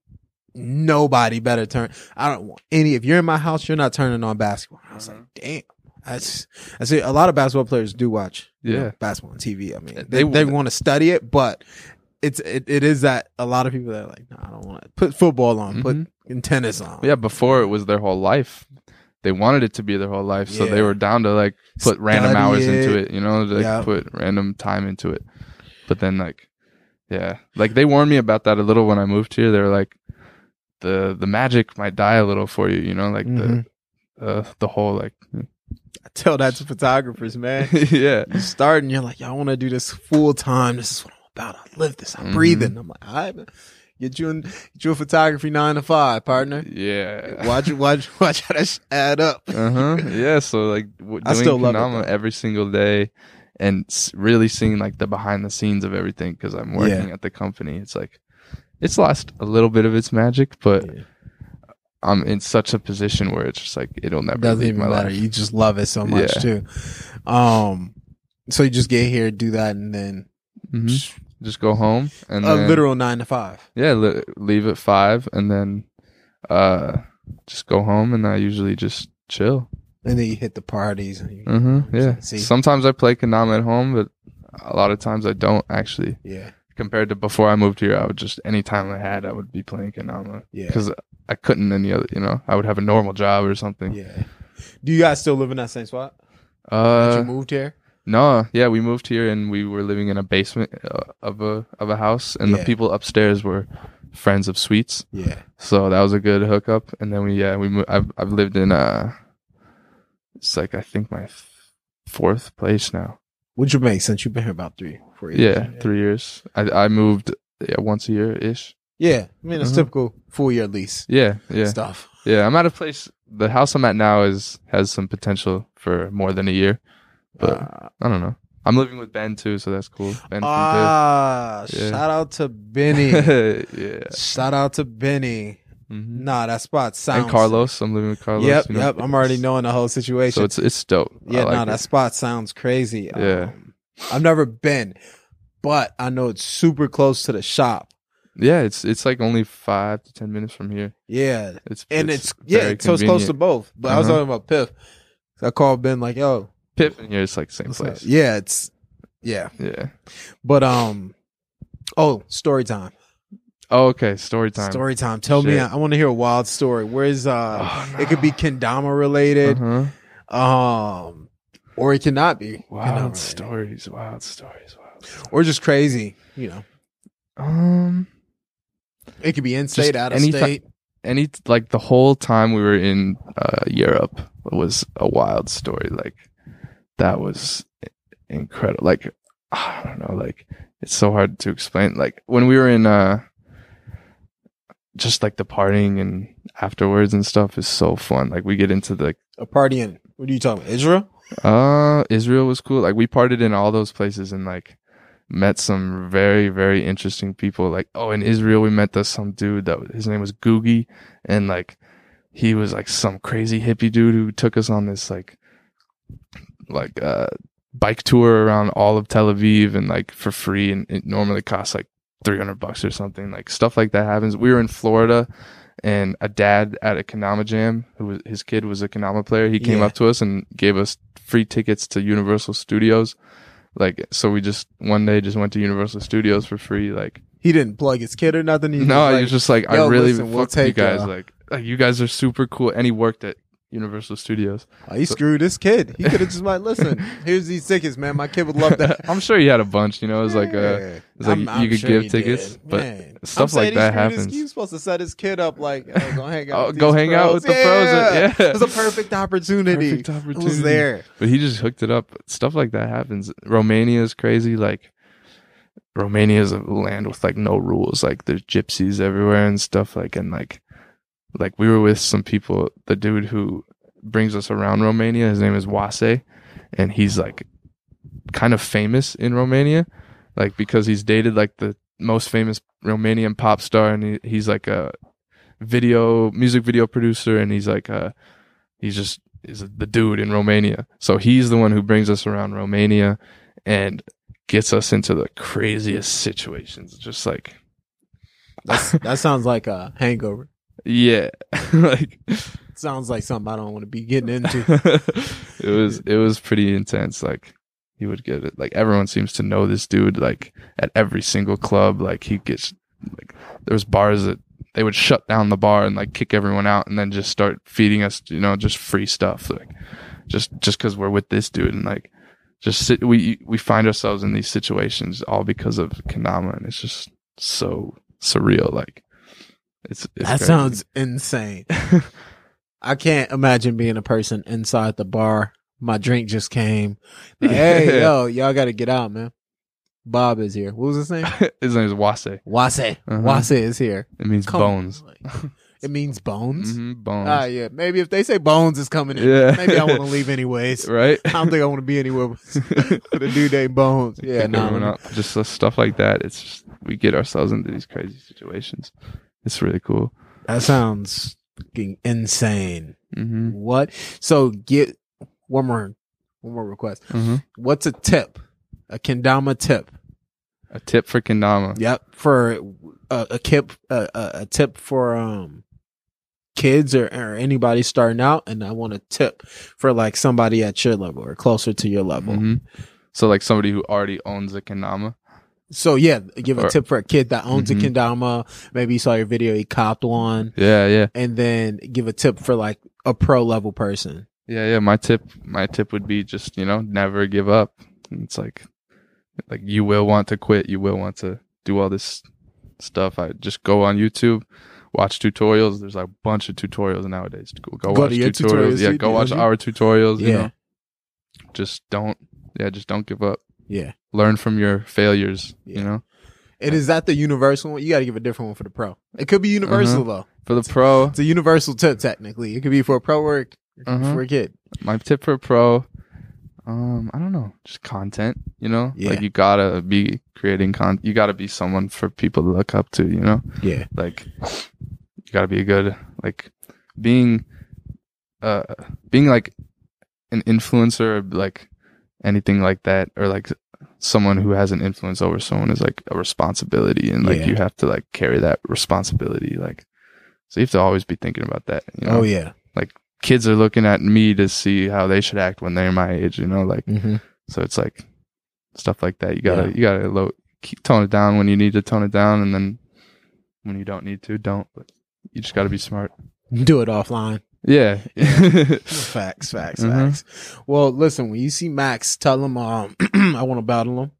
[SPEAKER 2] nobody better turn. I don't want any. If you're in my house, you're not turning on basketball. I was like,
[SPEAKER 1] Mhm.
[SPEAKER 2] damn. That's I see a lot of basketball players do watch you know,
[SPEAKER 1] Yeah.
[SPEAKER 2] basketball on TV. I mean,
[SPEAKER 1] They
[SPEAKER 2] they, they, want to study it, but it's it, it is that a lot of people that are like, no, I don't want to put football on, put in tennis on.
[SPEAKER 1] yeah. Before it was their whole life. They wanted it to be their whole life, so they were down to like put random
[SPEAKER 2] Study
[SPEAKER 1] hours into
[SPEAKER 2] it.
[SPEAKER 1] it, you know, like
[SPEAKER 2] Yeah.
[SPEAKER 1] put random time into it. But then like, yeah, like they warned me about that a little when I moved here. They were like, the the magic might die a little for you, you know, like
[SPEAKER 2] Mhm.
[SPEAKER 1] the uh the whole like,
[SPEAKER 2] I tell that to photographers, man.
[SPEAKER 1] yeah,
[SPEAKER 2] you start and you're like, I want to do this full time. This is what I'm about. I live this. I'm
[SPEAKER 1] Mhm.
[SPEAKER 2] breathing. I'm like, all right, man. get you in, get you a photography nine to five, partner.
[SPEAKER 1] yeah.
[SPEAKER 2] Watch watch, watch how that add up.
[SPEAKER 1] Uh huh. Yeah. So like w-
[SPEAKER 2] I
[SPEAKER 1] doing
[SPEAKER 2] still love it,
[SPEAKER 1] every single day, and s- really seeing like the behind the scenes of everything because I'm working at the company. It's like it's lost a little bit of its magic, but
[SPEAKER 2] Yeah.
[SPEAKER 1] I'm in such a position where it's just like it'll never
[SPEAKER 2] doesn't even
[SPEAKER 1] my
[SPEAKER 2] matter.
[SPEAKER 1] life.
[SPEAKER 2] You just love it so much
[SPEAKER 1] Yeah.
[SPEAKER 2] too. Um, so you just get here, do that, and then
[SPEAKER 1] Mhm. Just go home and
[SPEAKER 2] a
[SPEAKER 1] then,
[SPEAKER 2] literal nine to five.
[SPEAKER 1] yeah, li- leave at five and then uh just go home and I usually just chill.
[SPEAKER 2] And then you hit the parties. And you,
[SPEAKER 1] hmm Yeah.
[SPEAKER 2] See?
[SPEAKER 1] Sometimes I play Kendama at home, but a lot of times I don't actually.
[SPEAKER 2] yeah,
[SPEAKER 1] compared to before I moved here, I would just anytime I had, I would be playing Kendama
[SPEAKER 2] yeah,
[SPEAKER 1] because I couldn't any other. You know, I would have a normal job or something.
[SPEAKER 2] yeah. Do you guys still live in that same spot? that
[SPEAKER 1] Uh,
[SPEAKER 2] you moved here?
[SPEAKER 1] no, yeah, we moved here and we were living in a basement uh, of a of a house, and
[SPEAKER 2] Yeah.
[SPEAKER 1] the people upstairs were friends of Sweets,
[SPEAKER 2] Yeah.
[SPEAKER 1] so that was a good hookup. And then we, yeah, we moved. I've I've lived in uh, it's like I think my fourth place now.
[SPEAKER 2] What'd you make since you've been here about three, four years?
[SPEAKER 1] Yeah, three years. I I moved yeah once a year ish.
[SPEAKER 2] Yeah, I mean it's
[SPEAKER 1] Mhm.
[SPEAKER 2] typical four year lease
[SPEAKER 1] Yeah, yeah.
[SPEAKER 2] stuff.
[SPEAKER 1] Yeah, I'm at a place. The house I'm at now is has some potential for more than a year, but
[SPEAKER 2] Uh,
[SPEAKER 1] I don't know. I'm living with Ben too, so that's cool. Ben
[SPEAKER 2] ah,
[SPEAKER 1] Yeah.
[SPEAKER 2] shout out to Benny.
[SPEAKER 1] Pitt. yeah.
[SPEAKER 2] shout out to Benny.
[SPEAKER 1] Mhm.
[SPEAKER 2] Nah, that spot sounds.
[SPEAKER 1] And Carlos, I'm living with Carlos.
[SPEAKER 2] Yep,
[SPEAKER 1] you know?
[SPEAKER 2] yep. I'm already knowing the whole situation.
[SPEAKER 1] So it's it's dope. I
[SPEAKER 2] yeah,
[SPEAKER 1] like
[SPEAKER 2] no,
[SPEAKER 1] it.
[SPEAKER 2] that spot sounds crazy.
[SPEAKER 1] Yeah.
[SPEAKER 2] Um, I've never been, but I know it's super close to the shop.
[SPEAKER 1] yeah. It's it's like only five to ten minutes from here.
[SPEAKER 2] Yeah,
[SPEAKER 1] It's
[SPEAKER 2] and
[SPEAKER 1] it's,
[SPEAKER 2] it's, yeah, so it's close to both. But I was
[SPEAKER 1] Uh-huh.
[SPEAKER 2] talking about Piff. So I called Ben like, yo,
[SPEAKER 1] Piff in here. It's like same
[SPEAKER 2] what's up?
[SPEAKER 1] place.
[SPEAKER 2] Yeah, it's Yeah.
[SPEAKER 1] Yeah.
[SPEAKER 2] But um oh, story time.
[SPEAKER 1] Oh, okay. Story time.
[SPEAKER 2] Story time. Tell me
[SPEAKER 1] Shit.
[SPEAKER 2] I want to hear a wild story. Where's uh
[SPEAKER 1] Oh, no.
[SPEAKER 2] it could be kendama related.
[SPEAKER 1] Uh-huh.
[SPEAKER 2] Um or it cannot be.
[SPEAKER 1] Wild
[SPEAKER 2] related.
[SPEAKER 1] stories. Wild stories. Wild. Stories.
[SPEAKER 2] Or just crazy, you know.
[SPEAKER 1] Um.
[SPEAKER 2] It could be in state, out of
[SPEAKER 1] any ti-
[SPEAKER 2] state.
[SPEAKER 1] any like the whole time we were in uh, Europe was a wild story. Like that was incredible. Like I don't know. Like it's so hard to explain. Like when we were in, uh just like the partying and afterwards and stuff is so fun. Like we get into the
[SPEAKER 2] A party in what are you talking about? Israel?
[SPEAKER 1] Uh Israel was cool. Like we partied in all those places and like met some very very interesting people. Like oh in Israel we met this some dude that his name was Googie and like he was like some crazy hippie dude who took us on this like like uh bike tour around all of Tel Aviv and like for free and it normally costs like 300 bucks or something like stuff like that happens we were in Florida and a dad at a Kendama Jam who was his kid was a Kendama player he came
[SPEAKER 2] Yeah.
[SPEAKER 1] up to us and gave us free tickets to Universal Studios like so we just one day just went to Universal Studios for free like
[SPEAKER 2] He didn't plug his kid or nothing. He
[SPEAKER 1] no,
[SPEAKER 2] was
[SPEAKER 1] he was just like, I really
[SPEAKER 2] listen, we'll
[SPEAKER 1] fuck you guys.
[SPEAKER 2] y'all."
[SPEAKER 1] Like, like, you guys are super cool. And he worked at Universal Studios.
[SPEAKER 2] Oh, he screwed this kid. He could have just like, listen, here's these tickets, man. My kid would love that.
[SPEAKER 1] I'm sure he had a bunch. You know, it was like, uh,
[SPEAKER 2] Yeah.
[SPEAKER 1] it's like
[SPEAKER 2] I'm-
[SPEAKER 1] you
[SPEAKER 2] I'm
[SPEAKER 1] could
[SPEAKER 2] sure
[SPEAKER 1] give tickets,
[SPEAKER 2] did.
[SPEAKER 1] but
[SPEAKER 2] Man.
[SPEAKER 1] stuff like that happens.
[SPEAKER 2] He was supposed to set his kid up like, oh, go hang out.
[SPEAKER 1] Oh,
[SPEAKER 2] with
[SPEAKER 1] go hang out
[SPEAKER 2] pros.
[SPEAKER 1] with the pros. Yeah.
[SPEAKER 2] It was a perfect opportunity.
[SPEAKER 1] Perfect
[SPEAKER 2] It was there.
[SPEAKER 1] but he just hooked it up. Stuff like that happens. Romania is crazy. Like, Romania is a land with like no rules. Like, there's gypsies everywhere and stuff. Like, and like, like we were with some people. The dude who brings us around Romania, his name is Oase, and he's like kind of famous in Romania, like because he's dated like the most famous Romanian pop star, and he, he's like a video music video producer, and he's like a he's just is the dude in Romania. So he's the one who brings us around Romania and gets us into the craziest situations. Just like
[SPEAKER 2] That's, that sounds like a hangover.
[SPEAKER 1] Yeah, like
[SPEAKER 2] Sounds like something I don't want to be getting into.
[SPEAKER 1] it was it was pretty intense. Like he would get it. Like everyone seems to know this dude. Like at every single club, like he gets like there was bars that they would shut down the bar and like kick everyone out and then just start feeding us, you know, just free stuff. Like just just because we're with this dude and like just sit, we we find ourselves in these situations all because of Kendama and it's just so surreal. Like it's, it's
[SPEAKER 2] that
[SPEAKER 1] crazy.
[SPEAKER 2] sounds insane. I can't imagine being a person inside the bar. My drink just came. Like, hey, yo, y'all got to get out, man. Bob is here. What was his name?
[SPEAKER 1] his name is Oase.
[SPEAKER 2] Oase.
[SPEAKER 1] Uh-huh.
[SPEAKER 2] Oase is here.
[SPEAKER 1] It means
[SPEAKER 2] Come
[SPEAKER 1] bones.
[SPEAKER 2] on. It means bones.
[SPEAKER 1] hmm bones.
[SPEAKER 2] Ah, yeah. Maybe if they say bones is coming in,
[SPEAKER 1] Yeah.
[SPEAKER 2] maybe I want to leave anyways.
[SPEAKER 1] right?
[SPEAKER 2] I don't think I want to be anywhere with, with a dude named Bones. Yeah, no.
[SPEAKER 1] out. Just uh, stuff like that. It's just, we get ourselves into these crazy situations. It's really cool.
[SPEAKER 2] That sounds fucking insane.
[SPEAKER 1] hmm
[SPEAKER 2] What? So get one more, one more request.
[SPEAKER 1] hmm
[SPEAKER 2] What's a tip? A kendama tip.
[SPEAKER 1] A tip for Kendama.
[SPEAKER 2] Yep. For a, a tip, a, a, tip for um kids or, or anybody starting out, and I want a tip for like somebody at your level or closer to your level.
[SPEAKER 1] Mhm. So like somebody who already owns a Kendama.
[SPEAKER 2] So yeah, give a
[SPEAKER 1] Or-
[SPEAKER 2] tip for a kid that owns
[SPEAKER 1] Mhm.
[SPEAKER 2] a kendama. Maybe you saw your video, he copped one,
[SPEAKER 1] Yeah, yeah,
[SPEAKER 2] and then give a tip for like a pro level person.
[SPEAKER 1] yeah, yeah. My tip, my tip would be just you know never give up. It's like, like you will want to quit. You will want to do all this stuff. I just go on YouTube, watch tutorials. There's like a bunch of tutorials nowadays. Go, go,
[SPEAKER 2] Go
[SPEAKER 1] watch tutorials.
[SPEAKER 2] tutorials,
[SPEAKER 1] Yeah, go watch our tutorials. You
[SPEAKER 2] Yeah.
[SPEAKER 1] know, just don't. Yeah, just don't give up.
[SPEAKER 2] Yeah.
[SPEAKER 1] Learn from your failures.
[SPEAKER 2] Yeah.
[SPEAKER 1] You know,
[SPEAKER 2] And is that the universal one? You got to give a different one for the pro. It could be universal
[SPEAKER 1] Uh-huh.
[SPEAKER 2] though.
[SPEAKER 1] for the pro,
[SPEAKER 2] It's a universal tip technically. It could be for pro work, it could be
[SPEAKER 1] Uh-huh.
[SPEAKER 2] for a kid.
[SPEAKER 1] my tip for a pro um i don't know just content you know
[SPEAKER 2] Yeah.
[SPEAKER 1] like you gotta be creating content. you gotta be someone for people to look up to you know
[SPEAKER 2] Yeah.
[SPEAKER 1] like you gotta be a good like being uh being like an influencer like anything like that or like someone who has an influence over someone is like a responsibility and like
[SPEAKER 2] Yeah.
[SPEAKER 1] you have to like carry that responsibility like so you have to always be thinking about that you know
[SPEAKER 2] Oh yeah.
[SPEAKER 1] Like kids are looking at me to see how they should act when they're my age, you know, like
[SPEAKER 2] Mm-hmm.
[SPEAKER 1] so it's like stuff like that. You gotta
[SPEAKER 2] Yeah.
[SPEAKER 1] you gotta low, keep tone it down when you need to tone it down, and then when you don't need to, don't. But you just gotta be smart.
[SPEAKER 2] Do it offline.
[SPEAKER 1] Yeah.
[SPEAKER 2] Facts, facts,
[SPEAKER 1] Mhm.
[SPEAKER 2] facts. Well, listen, when you see Max, tell him um, I want to battle him.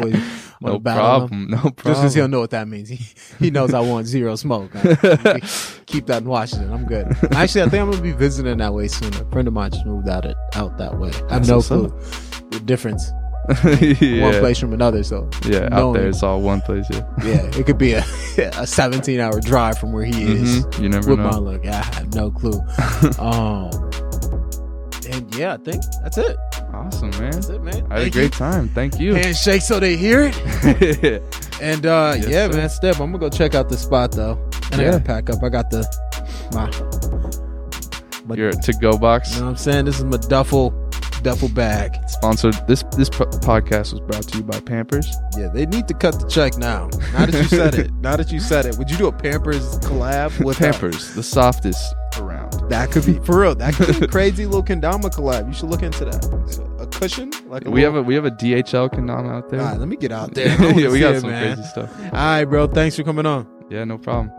[SPEAKER 2] Boy, I wanna
[SPEAKER 1] no problem.
[SPEAKER 2] Just because he'll
[SPEAKER 1] problem.
[SPEAKER 2] know what that means. He, he knows I want zero smoke. I- keep that in Washington. I'm good. Actually, I think I'm gonna be visiting that way soon. A friend of mine just moved out it out that way. I have
[SPEAKER 1] That's
[SPEAKER 2] no clue the difference
[SPEAKER 1] yeah.
[SPEAKER 2] one place from another. So
[SPEAKER 1] Yeah, out there it's all one place. Yeah.
[SPEAKER 2] yeah, it could be a a 17 hour drive from where he is.
[SPEAKER 1] Mhm. You never
[SPEAKER 2] With
[SPEAKER 1] know.
[SPEAKER 2] my look, I have no clue. um, and yeah, I think that's it.
[SPEAKER 1] awesome, man.
[SPEAKER 2] That's it, man.
[SPEAKER 1] I had a
[SPEAKER 2] Thank
[SPEAKER 1] great time. Thank
[SPEAKER 2] you.
[SPEAKER 1] you.
[SPEAKER 2] handshake so they hear it. And uh,
[SPEAKER 1] Yes,
[SPEAKER 2] yeah,
[SPEAKER 1] sir.
[SPEAKER 2] man, Step, I'm gonna go check out the spot though, and I
[SPEAKER 1] Yeah.
[SPEAKER 2] gotta pack up. I got the my. my
[SPEAKER 1] Your to go box
[SPEAKER 2] You know what I'm saying? This is my duffel duffel bag.
[SPEAKER 1] sponsored. This this po- podcast was brought to you by Pampers.
[SPEAKER 2] Yeah, they need to cut the check now. Now that you said it, now that you said it, would you do a Pampers collab with uh,
[SPEAKER 1] Pampers, the softest around.
[SPEAKER 2] That could be for real. That could be a crazy little kendama collab. You should look into that. A cushion, like a
[SPEAKER 1] We have a we have a DHL kendama out there.
[SPEAKER 2] All right, let me get out there.
[SPEAKER 1] Yeah, we got
[SPEAKER 2] it,
[SPEAKER 1] some
[SPEAKER 2] man.
[SPEAKER 1] crazy stuff.
[SPEAKER 2] All right, bro. Thanks for coming on.
[SPEAKER 1] Yeah, no problem.